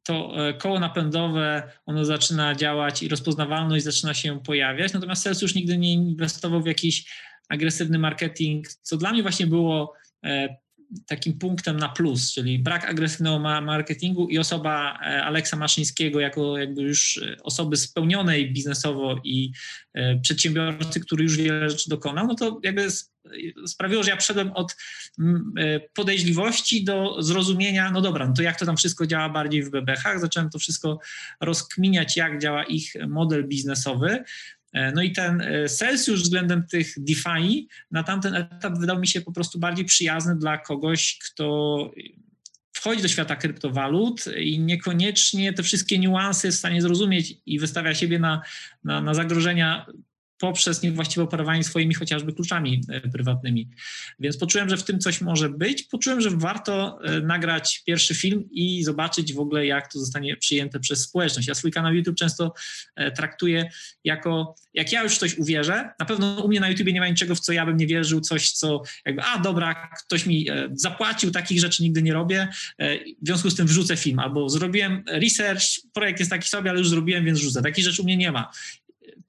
Speaker 2: to e, koło napędowe, ono zaczyna działać i rozpoznawalność zaczyna się pojawiać. Natomiast Celsius nigdy nie inwestował w jakiś agresywny marketing, co dla mnie właśnie było e, takim punktem na plus, czyli brak agresywnego marketingu i osoba e, Aleksa Maszyńskiego jako jakby już e, osoby spełnionej biznesowo i przedsiębiorcy, który już wiele rzeczy dokonał, no to jakby sprawiło, że ja wszedłem od podejrzliwości do zrozumienia, no dobra, no to jak to tam wszystko działa bardziej w bebechach, zacząłem to wszystko rozkminiać, jak działa ich model biznesowy, no i ten e, Celsius względem tych DeFi na tamten etap wydał mi się po prostu bardziej przyjazny dla kogoś, kto wchodzi do świata kryptowalut i niekoniecznie te wszystkie niuanse jest w stanie zrozumieć i wystawia siebie na, na, na zagrożenia poprzez niewłaściwe operowanie swoimi chociażby kluczami e, prywatnymi. Więc poczułem, że w tym coś może być. Poczułem, że warto e, nagrać pierwszy film i zobaczyć w ogóle, jak to zostanie przyjęte przez społeczność. Ja swój kanał YouTube często e, traktuję jako, jak ja już coś uwierzę, na pewno u mnie na YouTubie nie ma niczego, w co ja bym nie wierzył, coś, co jakby, a dobra, ktoś mi zapłacił, takich rzeczy nigdy nie robię, w związku z tym wrzucę film, albo zrobiłem research, projekt jest taki sobie, ale już zrobiłem, więc wrzucę. Takich rzeczy u mnie nie ma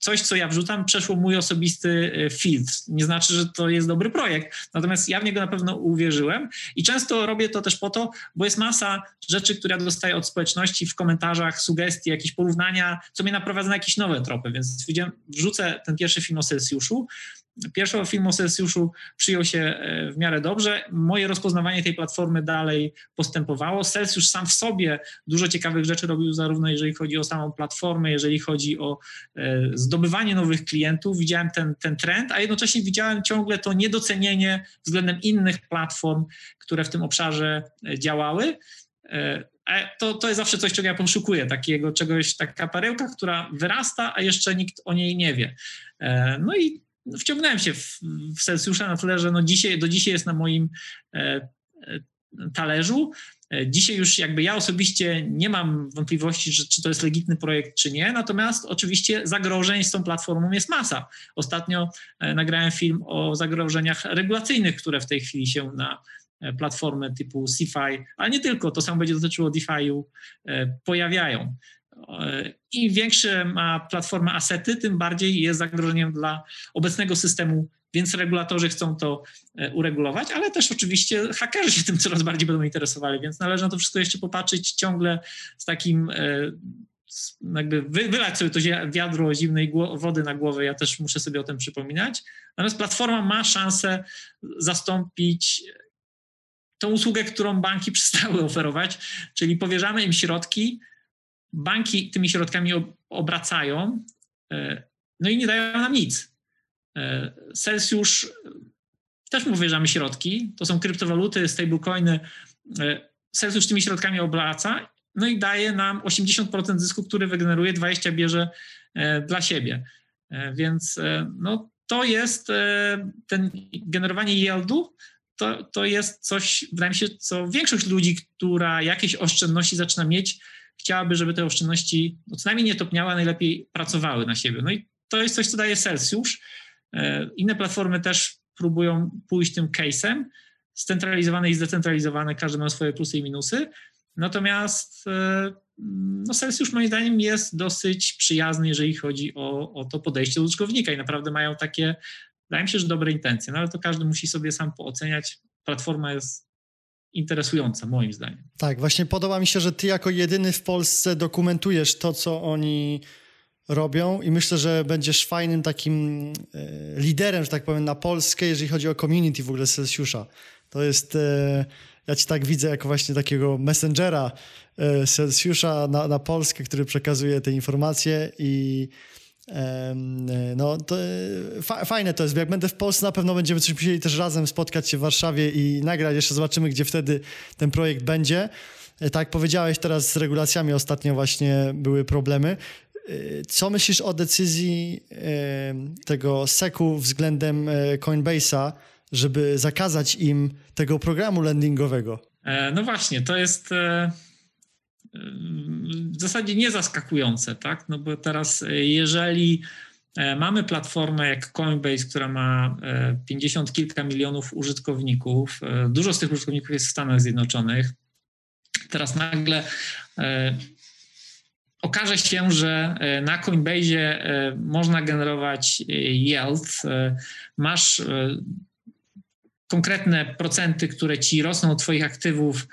Speaker 2: coś, co ja wrzucam, przeszło mój osobisty filtr. Nie znaczy, że to jest dobry projekt, natomiast ja w niego na pewno uwierzyłem i często robię to też po to, bo jest masa rzeczy, które ja dostaję od społeczności w komentarzach, sugestii, jakieś porównania, co mnie naprowadza na jakieś nowe tropy, więc wrzucę ten pierwszy film o Celsjuszu, Pierwszy film o Celsjuszu przyjął się e, w miarę dobrze. Moje rozpoznawanie tej platformy dalej postępowało. Celsius sam w sobie dużo ciekawych rzeczy robił, zarówno jeżeli chodzi o samą platformę, jeżeli chodzi o e, zdobywanie nowych klientów. Widziałem ten, ten trend, a jednocześnie widziałem ciągle to niedocenienie względem innych platform, które w tym obszarze e, działały. To, to jest zawsze coś, czego ja poszukuję, takiego czegoś, taka perełka, która wyrasta, a jeszcze nikt o niej nie wie. No i wciągnąłem się w, w Celsjusza na tyle, że no dzisiaj, do dzisiaj jest na moim e, e, talerzu. E, dzisiaj już jakby ja osobiście nie mam wątpliwości, że, czy to jest legitny projekt, czy nie, natomiast oczywiście zagrożeń z tą platformą jest masa. Ostatnio nagrałem film o zagrożeniach regulacyjnych, które w tej chwili się na platformy typu CeFi, ale nie tylko, to samo będzie dotyczyło DeFi'u, pojawiają. Im większe ma platforma asety, tym bardziej jest zagrożeniem dla obecnego systemu, więc regulatorzy chcą to e, uregulować, ale też oczywiście hakerzy się tym coraz bardziej będą interesowali, więc należy na to wszystko jeszcze popatrzeć ciągle z takim e, jakby wylać sobie to wiadro zimnej wody na głowę, ja też muszę sobie o tym przypominać. Natomiast platforma ma szansę zastąpić tą usługę, którą banki przestały oferować, czyli powierzamy im środki, banki tymi środkami obracają, e, no i nie dają nam nic. E, Celsius też mu powierzamy środki, to są kryptowaluty, stablecoiny. E, Celsius tymi środkami obraca, no i daje nam 80% zysku, który wygeneruje, 20 bierze dla siebie. Więc no, to jest ten generowanie yieldu, to, to jest coś, wydaje mi się, co większość ludzi, która jakieś oszczędności zaczyna mieć, chciałaby, żeby te oszczędności no, co najmniej nie topniały, a najlepiej pracowały na siebie. No i to jest coś, co daje Celsius. E, inne platformy też próbują pójść tym case'em, scentralizowane i zdecentralizowane, każdy ma swoje plusy i minusy. Natomiast e, no Celsius moim zdaniem jest dosyć przyjazny, jeżeli chodzi o, o to podejście do użytkownika i naprawdę mają takie, wydaje mi się, że dobre intencje, no ale to każdy musi sobie sam pooceniać. Platforma jest interesująca, moim zdaniem.
Speaker 1: Tak, właśnie podoba mi się, że ty jako jedyny w Polsce dokumentujesz to, co oni robią i myślę, że będziesz fajnym takim e, liderem, że tak powiem, na Polskę, jeżeli chodzi o community w ogóle Celsiusza. To jest, e, ja ci tak widzę jako właśnie takiego messengera e, Celsiusza na, na Polskę, który przekazuje te informacje i no, to, fa fajne to jest. Jak będę w Polsce, na pewno będziemy coś musieli też razem spotkać się w Warszawie i nagrać. Jeszcze zobaczymy, gdzie wtedy ten projekt będzie. E, tak jak powiedziałeś, teraz z regulacjami ostatnio właśnie były problemy. E, co myślisz o decyzji tego SEC-u względem e, Coinbase'a, żeby zakazać im tego programu lendingowego?
Speaker 2: No właśnie, to jest w zasadzie nie zaskakujące, tak? No bo teraz, e, jeżeli e, mamy platformę jak Coinbase, która ma 50 e, kilka milionów użytkowników, dużo z tych użytkowników jest w Stanach Zjednoczonych, teraz nagle okaże się, że na Coinbase można generować yield, masz konkretne procenty, które ci rosną od twoich aktywów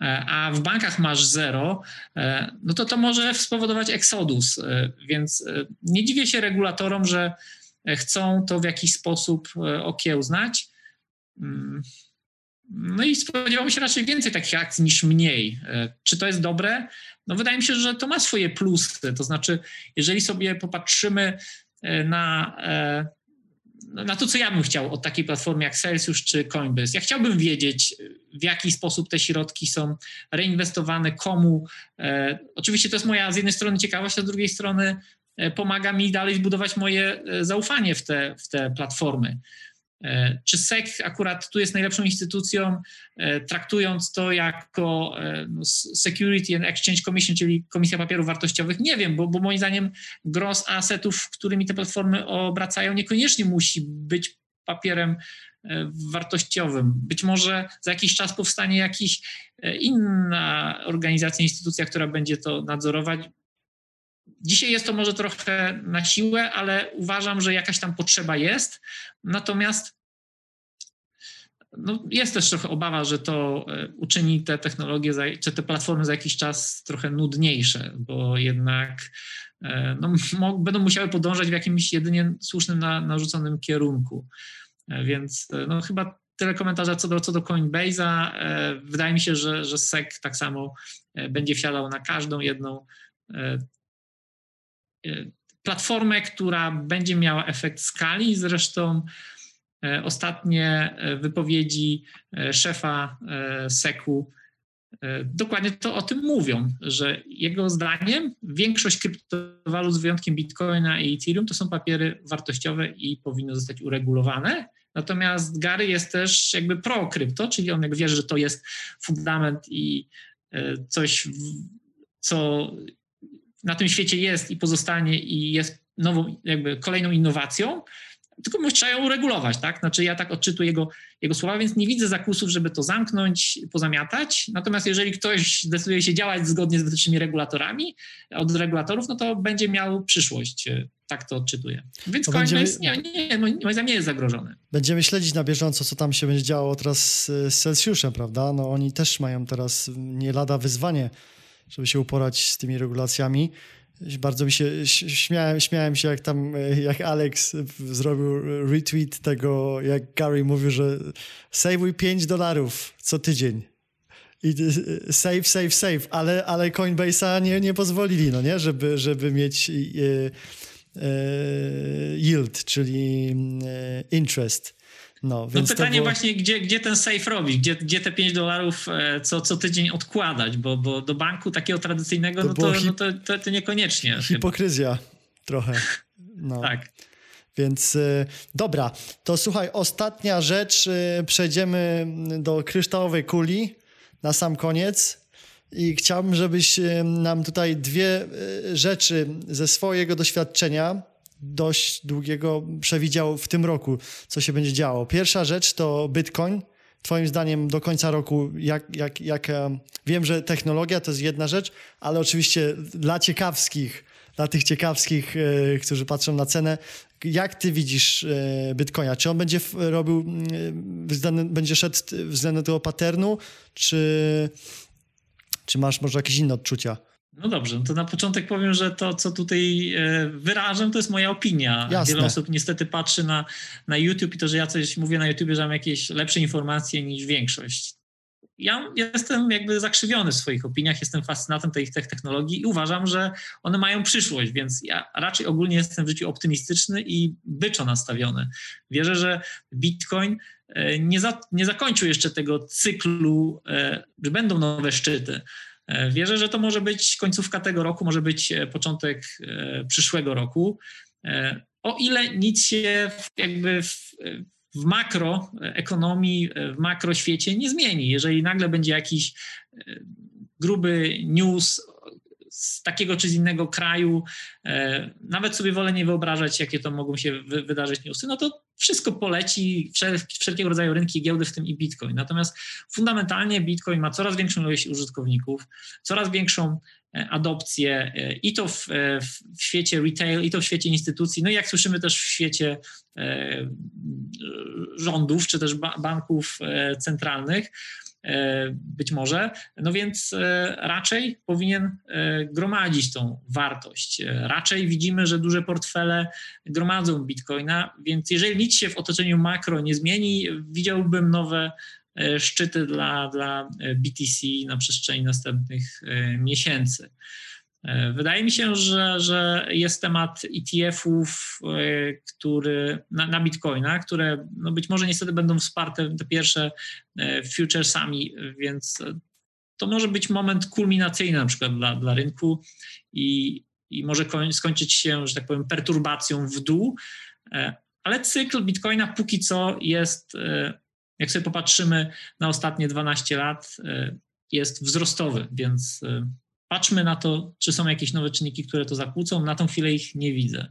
Speaker 2: a w bankach masz zero, e, no to to może spowodować eksodus. E, więc nie dziwię się regulatorom, że chcą to w jakiś sposób okiełznać. Mm. No i spodziewałbym się raczej więcej takich akcji niż mniej. Czy to jest dobre? No wydaje mi się, że to ma swoje plusy. To znaczy, jeżeli sobie popatrzymy na na to, co ja bym chciał od takiej platformy jak Celsius czy Coinbase. Ja chciałbym wiedzieć, w jaki sposób te środki są reinwestowane, komu. E, oczywiście to jest moja z jednej strony ciekawość, a z drugiej strony e, pomaga mi dalej zbudować moje e, zaufanie w te, w te platformy. E, czy SEC akurat tu jest najlepszą instytucją, e, traktując to jako e, no, Security and Exchange Commission, czyli Komisja Papierów Wartościowych? Nie wiem, bo, bo moim zdaniem gros asetów, którymi te platformy obracają, niekoniecznie musi być papierem wartościowym. Być może za jakiś czas powstanie jakaś inna organizacja, instytucja, która będzie to nadzorować. Dzisiaj jest to może trochę na siłę, ale uważam, że jakaś tam potrzeba jest. Natomiast no jest też trochę obawa, że to e, uczyni te technologie, czy te platformy za jakiś czas trochę nudniejsze, bo jednak e, no, będą musiały podążać w jakimś jedynie słusznym na, narzuconym kierunku. E, więc no, chyba tyle komentarza co do, co do Coinbase'a. Wydaje mi się, że, że SEC tak samo będzie wsiadał na każdą jedną platformę, która będzie miała efekt skali. Zresztą E, ostatnie e, wypowiedzi szefa SEC-u dokładnie to o tym mówią, że jego zdaniem większość kryptowalut z wyjątkiem Bitcoina i Ethereum to są papiery wartościowe i powinny zostać uregulowane. Natomiast Gary jest też jakby pro-krypto, czyli on jak wierzy, że to jest fundament i coś, co na tym świecie jest i pozostanie i jest nową, jakby kolejną innowacją, tylko trzeba ją uregulować, tak? Znaczy ja tak odczytuję jego, jego słowa, więc nie widzę zakusów, żeby to zamknąć, pozamiatać. Natomiast jeżeli ktoś decyduje się działać zgodnie z wytycznymi regulatorami, od regulatorów, no to będzie miał przyszłość. Tak to odczytuję. Więc to będziemy... jest, nie, nie, moim zdaniem nie jest zagrożony.
Speaker 1: Będziemy śledzić na bieżąco, co tam się będzie działo teraz z Celsjuszem, prawda? No oni też mają teraz nie lada wyzwanie, żeby się uporać z tymi regulacjami. Bardzo mi się śmiałem, śmiałem się, jak tam, jak Alex zrobił retweet tego, jak Gary mówił, że saveuj 5 dolarów co tydzień. I save, save, save, ale, ale Coinbase'a nie, nie pozwolili, no nie, żeby, żeby mieć e, e, yield, czyli interest.
Speaker 2: No, no pytanie było... właśnie, gdzie, gdzie ten safe robić, gdzie, gdzie te 5 dolarów e, co, co tydzień odkładać, bo, bo do banku takiego tradycyjnego, to no, to, hip... no to, to, to, niekoniecznie.
Speaker 1: Hipokryzja trochę. No.
Speaker 2: tak.
Speaker 1: Więc e, dobra, to słuchaj, ostatnia rzecz, e, przejdziemy do kryształowej kuli na sam koniec. I chciałbym, żebyś nam tutaj dwie rzeczy ze swojego doświadczenia dość długiego przewidział w tym roku, co się będzie działo. Pierwsza rzecz to Bitcoin. Twoim zdaniem do końca roku, jak, jak, jak e, wiem, że technologia to jest jedna rzecz, ale oczywiście dla ciekawskich, dla tych ciekawskich, e, którzy patrzą na cenę, jak ty widzisz e, Bitcoina? Czy on będzie robił, będzie szedł względem tego patternu, czy, czy masz może jakieś inne odczucia?
Speaker 2: No dobrze, no to na początek powiem, że to, co tutaj e, wyrażam, to jest moja opinia.
Speaker 1: Jasne.
Speaker 2: Wiele osób niestety patrzy na, na YouTube i to, że ja coś mówię na YouTube, że mam jakieś lepsze informacje niż większość. Ja jestem jakby zakrzywiony w swoich opiniach, jestem fascynatem tych, tych technologii i uważam, że one mają przyszłość, więc ja raczej ogólnie jestem w życiu optymistyczny i byczo nastawiony. Wierzę, że Bitcoin e, nie, za, nie zakończył jeszcze tego cyklu, e, że będą nowe szczyty wierzę, że to może być końcówka tego roku, może być e, początek e, przyszłego roku. O ile nic się jakby w, w makroekonomii, w makroświecie nie zmieni. Jeżeli nagle będzie jakiś gruby news z takiego czy z innego kraju, nawet sobie wolę nie wyobrażać, jakie to mogą się wydarzyć newsy, no to wszystko poleci, wszelkiego rodzaju rynki giełdy, w tym i Bitcoin. Natomiast fundamentalnie Bitcoin ma coraz większą ilość użytkowników, coraz większą e, adopcję e, i to w, e, w, świecie retail, i to w świecie instytucji, no i jak słyszymy też w świecie rządów, czy też banków centralnych. E, być może, no więc e, raczej powinien e, gromadzić tą wartość. Raczej widzimy, że duże portfele gromadzą bitcoina, więc jeżeli nic się w otoczeniu makro nie zmieni, widziałbym nowe szczyty dla, dla BTC na przestrzeni następnych miesięcy. E, wydaje mi się, że, że jest temat ETF-ów, e, który, na, na Bitcoina, które no być może niestety będą wsparte te pierwsze e, futuresami, więc to może być moment kulminacyjny na przykład dla, dla rynku i, i może koń, skończyć się, że tak powiem, perturbacją w dół, ale cykl Bitcoina póki co jest, jak sobie popatrzymy na ostatnie 12 lat, jest wzrostowy, więc Patrzmy na to, czy są jakieś nowe czynniki, które to zakłócą. Na tą chwilę ich nie widzę.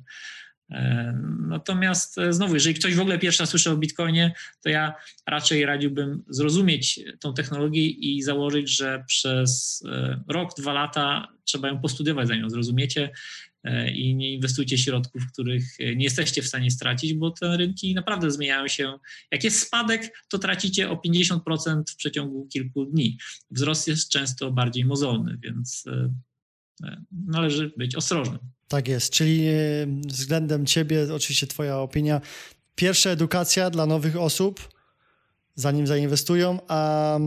Speaker 2: Natomiast znowu, jeżeli ktoś w ogóle pierwszy raz słyszy o Bitcoinie, to ja raczej radziłbym zrozumieć tą technologię i założyć, że przez rok, dwa lata trzeba ją postudiować, zanim ją zrozumiecie E, i nie inwestujcie środków, których nie jesteście w stanie stracić, bo te rynki naprawdę zmieniają się. Jak jest spadek, to tracicie o 50% w przeciągu kilku dni. Wzrost jest często bardziej mozolny, więc e, e, należy być ostrożnym.
Speaker 1: Tak jest, czyli względem ciebie, oczywiście twoja opinia, pierwsza edukacja dla nowych osób, zanim zainwestują, a e,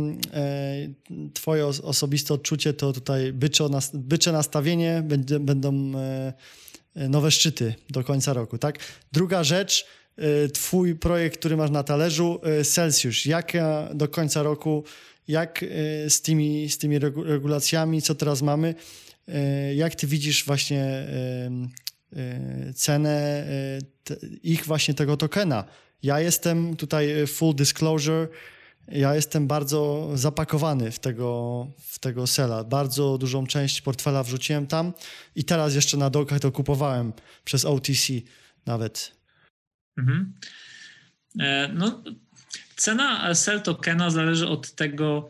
Speaker 1: twoje osobiste odczucie to tutaj bycze, bycze nastawienie, będą e, nowe szczyty do końca roku, tak? Druga rzecz, e, twój projekt, który masz na talerzu, Celsius, jak do końca roku, jak z tymi, z tymi regulacjami, co teraz mamy, jak ty widzisz właśnie cenę ich właśnie tego tokena? Ja jestem tutaj e, full disclosure, ja jestem bardzo zapakowany w tego, w tego sela. Bardzo dużą część portfela wrzuciłem tam i teraz jeszcze na dokach to kupowałem przez OTC nawet. Mhm.
Speaker 2: E, no, cena sell tokena zależy od tego,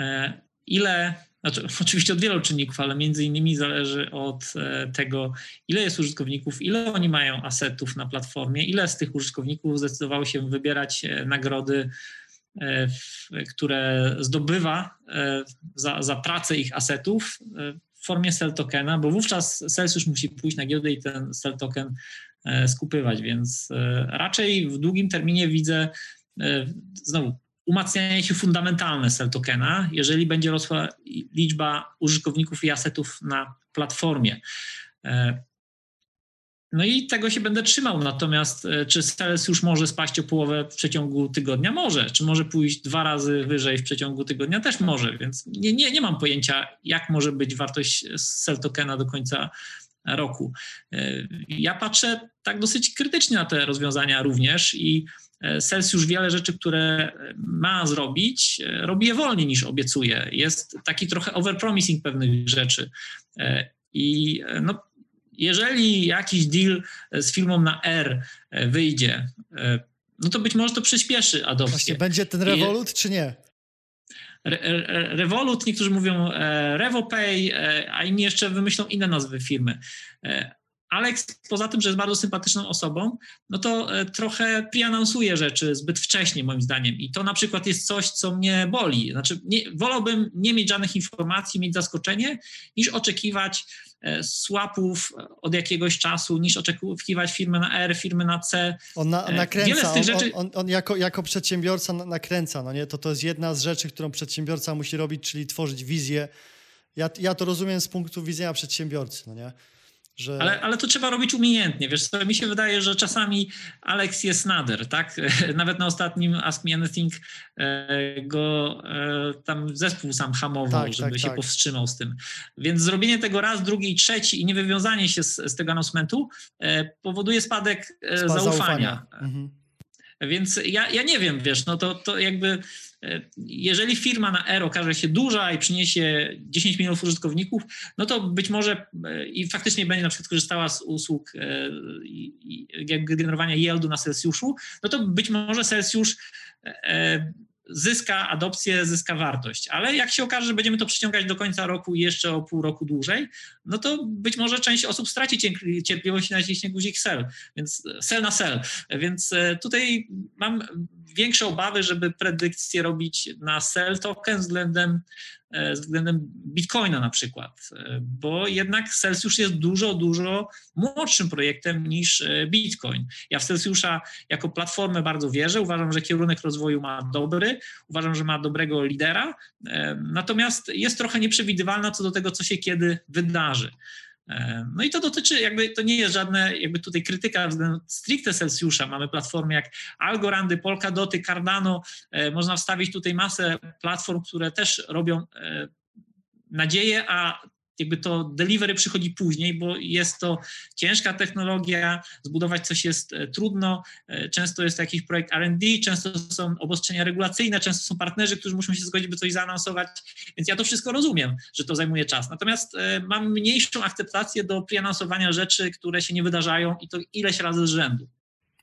Speaker 2: e, ile znaczy, oczywiście od wielu czynników, ale między innymi zależy od e, tego, ile jest użytkowników, ile oni mają asetów na platformie, ile z tych użytkowników zdecydowało się wybierać e, nagrody, e, które zdobywa za, za pracę ich asetów w formie sell tokena, bo wówczas sales już musi pójść na giełdę i ten sell token skupywać, więc raczej w długim terminie widzę znowu umacnianie się fundamentalne sell tokena, jeżeli będzie rosła liczba użytkowników i asetów na platformie. E, no i tego się będę trzymał. Natomiast e, czy sales już może spaść o połowę w przeciągu tygodnia? Może. Czy może pójść dwa razy wyżej w przeciągu tygodnia? Też może. Więc nie, nie, nie mam pojęcia, jak może być wartość sell tokena do końca roku. E, ja patrzę tak dosyć krytycznie na te rozwiązania również i Sales już wiele rzeczy, które ma zrobić, robi je wolniej niż obiecuje. Jest taki trochę overpromising pewnych rzeczy. I no, jeżeli jakiś deal z firmą na R wyjdzie, no to być może to przyspieszy adopcję. Właśnie
Speaker 1: będzie ten Revolut, I... czy nie?
Speaker 2: Revolut, niektórzy mówią e, RevoPay, e, a inni jeszcze wymyślą inne nazwy firmy. E, Alex, poza tym, że jest bardzo sympatyczną osobą, no to trochę preannoncuje rzeczy zbyt wcześnie, moim zdaniem. I to na przykład jest coś, co mnie boli. Znaczy, nie, wolałbym nie mieć żadnych informacji, mieć zaskoczenie, niż oczekiwać e, swapów od jakiegoś czasu, niż oczekiwać firmy na R, firmy na C.
Speaker 1: On na, e, nakręca, rzeczy... on, on, on, jako, jako przedsiębiorca nakręca, no nie? To, to jest jedna z rzeczy, którą przedsiębiorca musi robić, czyli tworzyć wizję. Ja, ja to rozumiem z punktu widzenia przedsiębiorcy, no nie?
Speaker 2: Że... Ale, ale to trzeba robić umiejętnie, wiesz co, mi się wydaje, że czasami Alex jest nader, tak? Nawet na ostatnim Ask Me Anything e, go e, tam zespół sam hamował, tak, żeby tak, się tak. powstrzymał z tym. Więc zrobienie tego raz, drugi i trzeci i niewywiązanie się z, z tego announcementu e, powoduje spadek zaufania. zaufania. Mhm. Więc ja, ja nie wiem, wiesz, no to, to jakby jeżeli firma na R okaże się duża i przyniesie 10 milionów użytkowników, no to być może e, i faktycznie będzie na przykład korzystała z usług e, generowania yieldu na Celsiuszu, no to być może Celsius e, zyska adopcję, zyska wartość. Ale jak się okaże, że będziemy to przyciągać do końca roku i jeszcze o pół roku dłużej, no to być może część osób straci cierpliwość i naciśnie guzik sell, więc sell na sell. Więc tutaj mam większe obawy, żeby predykcje robić na sell token względem, e, względem Bitcoina na przykład, e, bo jednak Celsius jest dużo, dużo młodszym projektem niż e, Bitcoin. Ja w Celsiusa jako platformę bardzo wierzę, uważam, że kierunek rozwoju ma dobry, uważam, że ma dobrego lidera, natomiast jest trochę nieprzewidywalna co do tego, co się kiedy wydarzy. E, no i to dotyczy, jakby to nie jest żadne, jakby tutaj krytyka względem stricte Celsiusza. Mamy platformy jak Algorandy, Polkadoty, Cardano. E, można wstawić tutaj masę platform, które też robią e, nadzieję, a jakby to delivery przychodzi później, bo jest to ciężka technologia, zbudować coś jest e, trudno, e, często jest jakiś projekt R&D, często są obostrzenia regulacyjne, często są partnerzy, którzy muszą się zgodzić, by coś zaanonsować, więc ja to wszystko rozumiem, że to zajmuje czas. Natomiast e, mam mniejszą akceptację do preanonsowania rzeczy, które się nie wydarzają i to ileś razy z rzędu.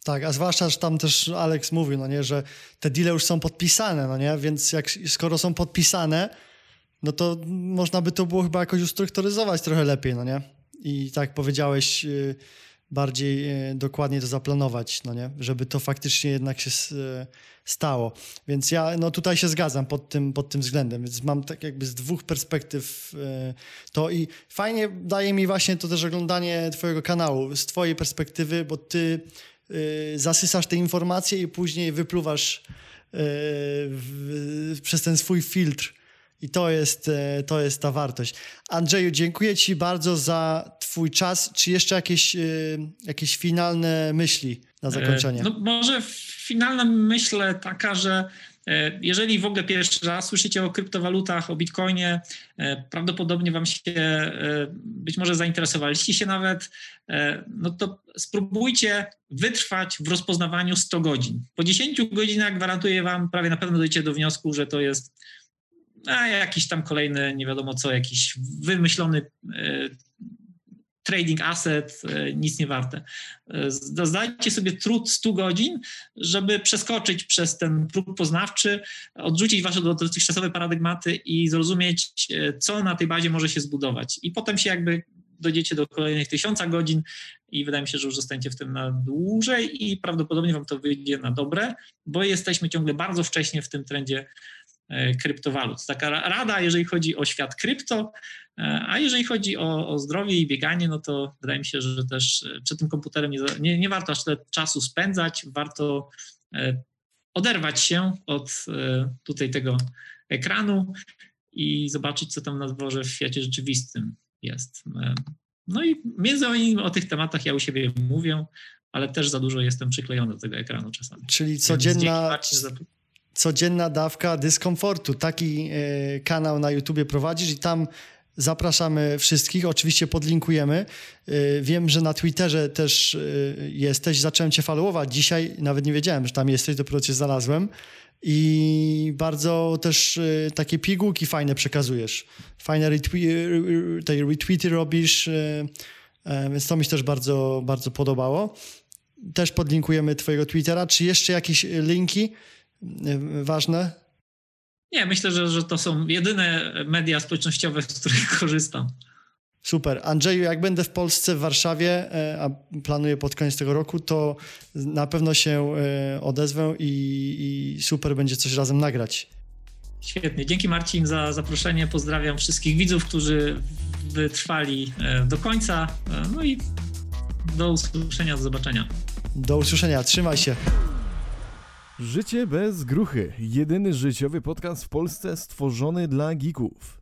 Speaker 1: Tak, a zwłaszcza, że tam też Alex mówił, no nie, że te deale już są podpisane, no nie, więc jak, skoro są podpisane, no to można by to było chyba jakoś ustrukturyzować trochę lepiej, no nie? I tak powiedziałeś, y, bardziej y, dokładnie to zaplanować, no nie? Żeby to faktycznie jednak się y, stało. Więc ja no tutaj się zgadzam pod tym, pod tym względem, więc mam tak jakby z dwóch perspektyw to i fajnie daje mi właśnie to też oglądanie twojego kanału z twojej perspektywy, bo ty zasysasz te informacje i później wypluwasz przez ten swój filtr i to jest, e, to jest ta wartość. Andrzeju, dziękuję Ci bardzo za Twój czas. Czy jeszcze jakieś, e, jakieś finalne myśli na e, zakończenie?
Speaker 2: No może finalna myśl taka, że jeżeli w ogóle pierwszy raz słyszycie o kryptowalutach, o bitcoinie, prawdopodobnie Wam się być może zainteresowaliście się nawet, no to spróbujcie wytrwać w rozpoznawaniu 100 godzin. Po 10 godzinach gwarantuję Wam, prawie na pewno dojdziecie do wniosku, że to jest a jakiś tam kolejny, nie wiadomo co, jakiś wymyślony e, trading asset, e, nic nie warte. E, zdajcie sobie trud 100 godzin, żeby przeskoczyć przez ten próg poznawczy, odrzucić wasze dotychczasowe paradygmaty i zrozumieć, co na tej bazie może się zbudować. I potem się jakby dojdziecie do kolejnych tysiąca godzin i wydaje mi się, że już zostaniecie w tym na dłużej i prawdopodobnie wam to wyjdzie na dobre, bo jesteśmy ciągle bardzo wcześnie w tym trendzie kryptowalut. Taka rada, jeżeli chodzi o świat krypto, e, a jeżeli chodzi o, o zdrowie i bieganie, no to wydaje mi się, że też e, przed tym komputerem nie, nie, nie warto aż tyle czasu spędzać, warto oderwać się od tutaj tego ekranu i zobaczyć, co tam na dworze w świecie rzeczywistym jest. No i między innymi o tych tematach ja u siebie mówię, ale też za dużo jestem przyklejony do tego ekranu czasami.
Speaker 1: Czyli codzienna, codzienna dawka dyskomfortu. Taki e, kanał na YouTubie prowadzisz i tam zapraszamy wszystkich. Oczywiście podlinkujemy. E, wiem, że na Twitterze też e, jesteś. Zacząłem cię followować dzisiaj. Nawet nie wiedziałem, że tam jesteś, dopiero cię znalazłem. I bardzo też takie pigułki fajne przekazujesz. Fajne retwe- te retweety robisz, więc to mi się też bardzo, bardzo podobało. Też podlinkujemy twojego Twittera. Czy jeszcze jakieś linki? Ważne?
Speaker 2: Nie, myślę, że, że to są jedyne media społecznościowe, z których korzystam.
Speaker 1: Super. Andrzeju, jak będę w Polsce, w Warszawie, e, a planuję pod koniec tego roku, to na pewno się e, odezwę i, i super będzie coś razem nagrać.
Speaker 2: Świetnie. Dzięki Marcin za zaproszenie. Pozdrawiam wszystkich widzów, którzy wytrwali e, do końca. No i do usłyszenia, do zobaczenia.
Speaker 1: Do usłyszenia. Trzymaj się.
Speaker 3: Życie bez gruchy. Jedyny życiowy podcast w Polsce stworzony dla geeków.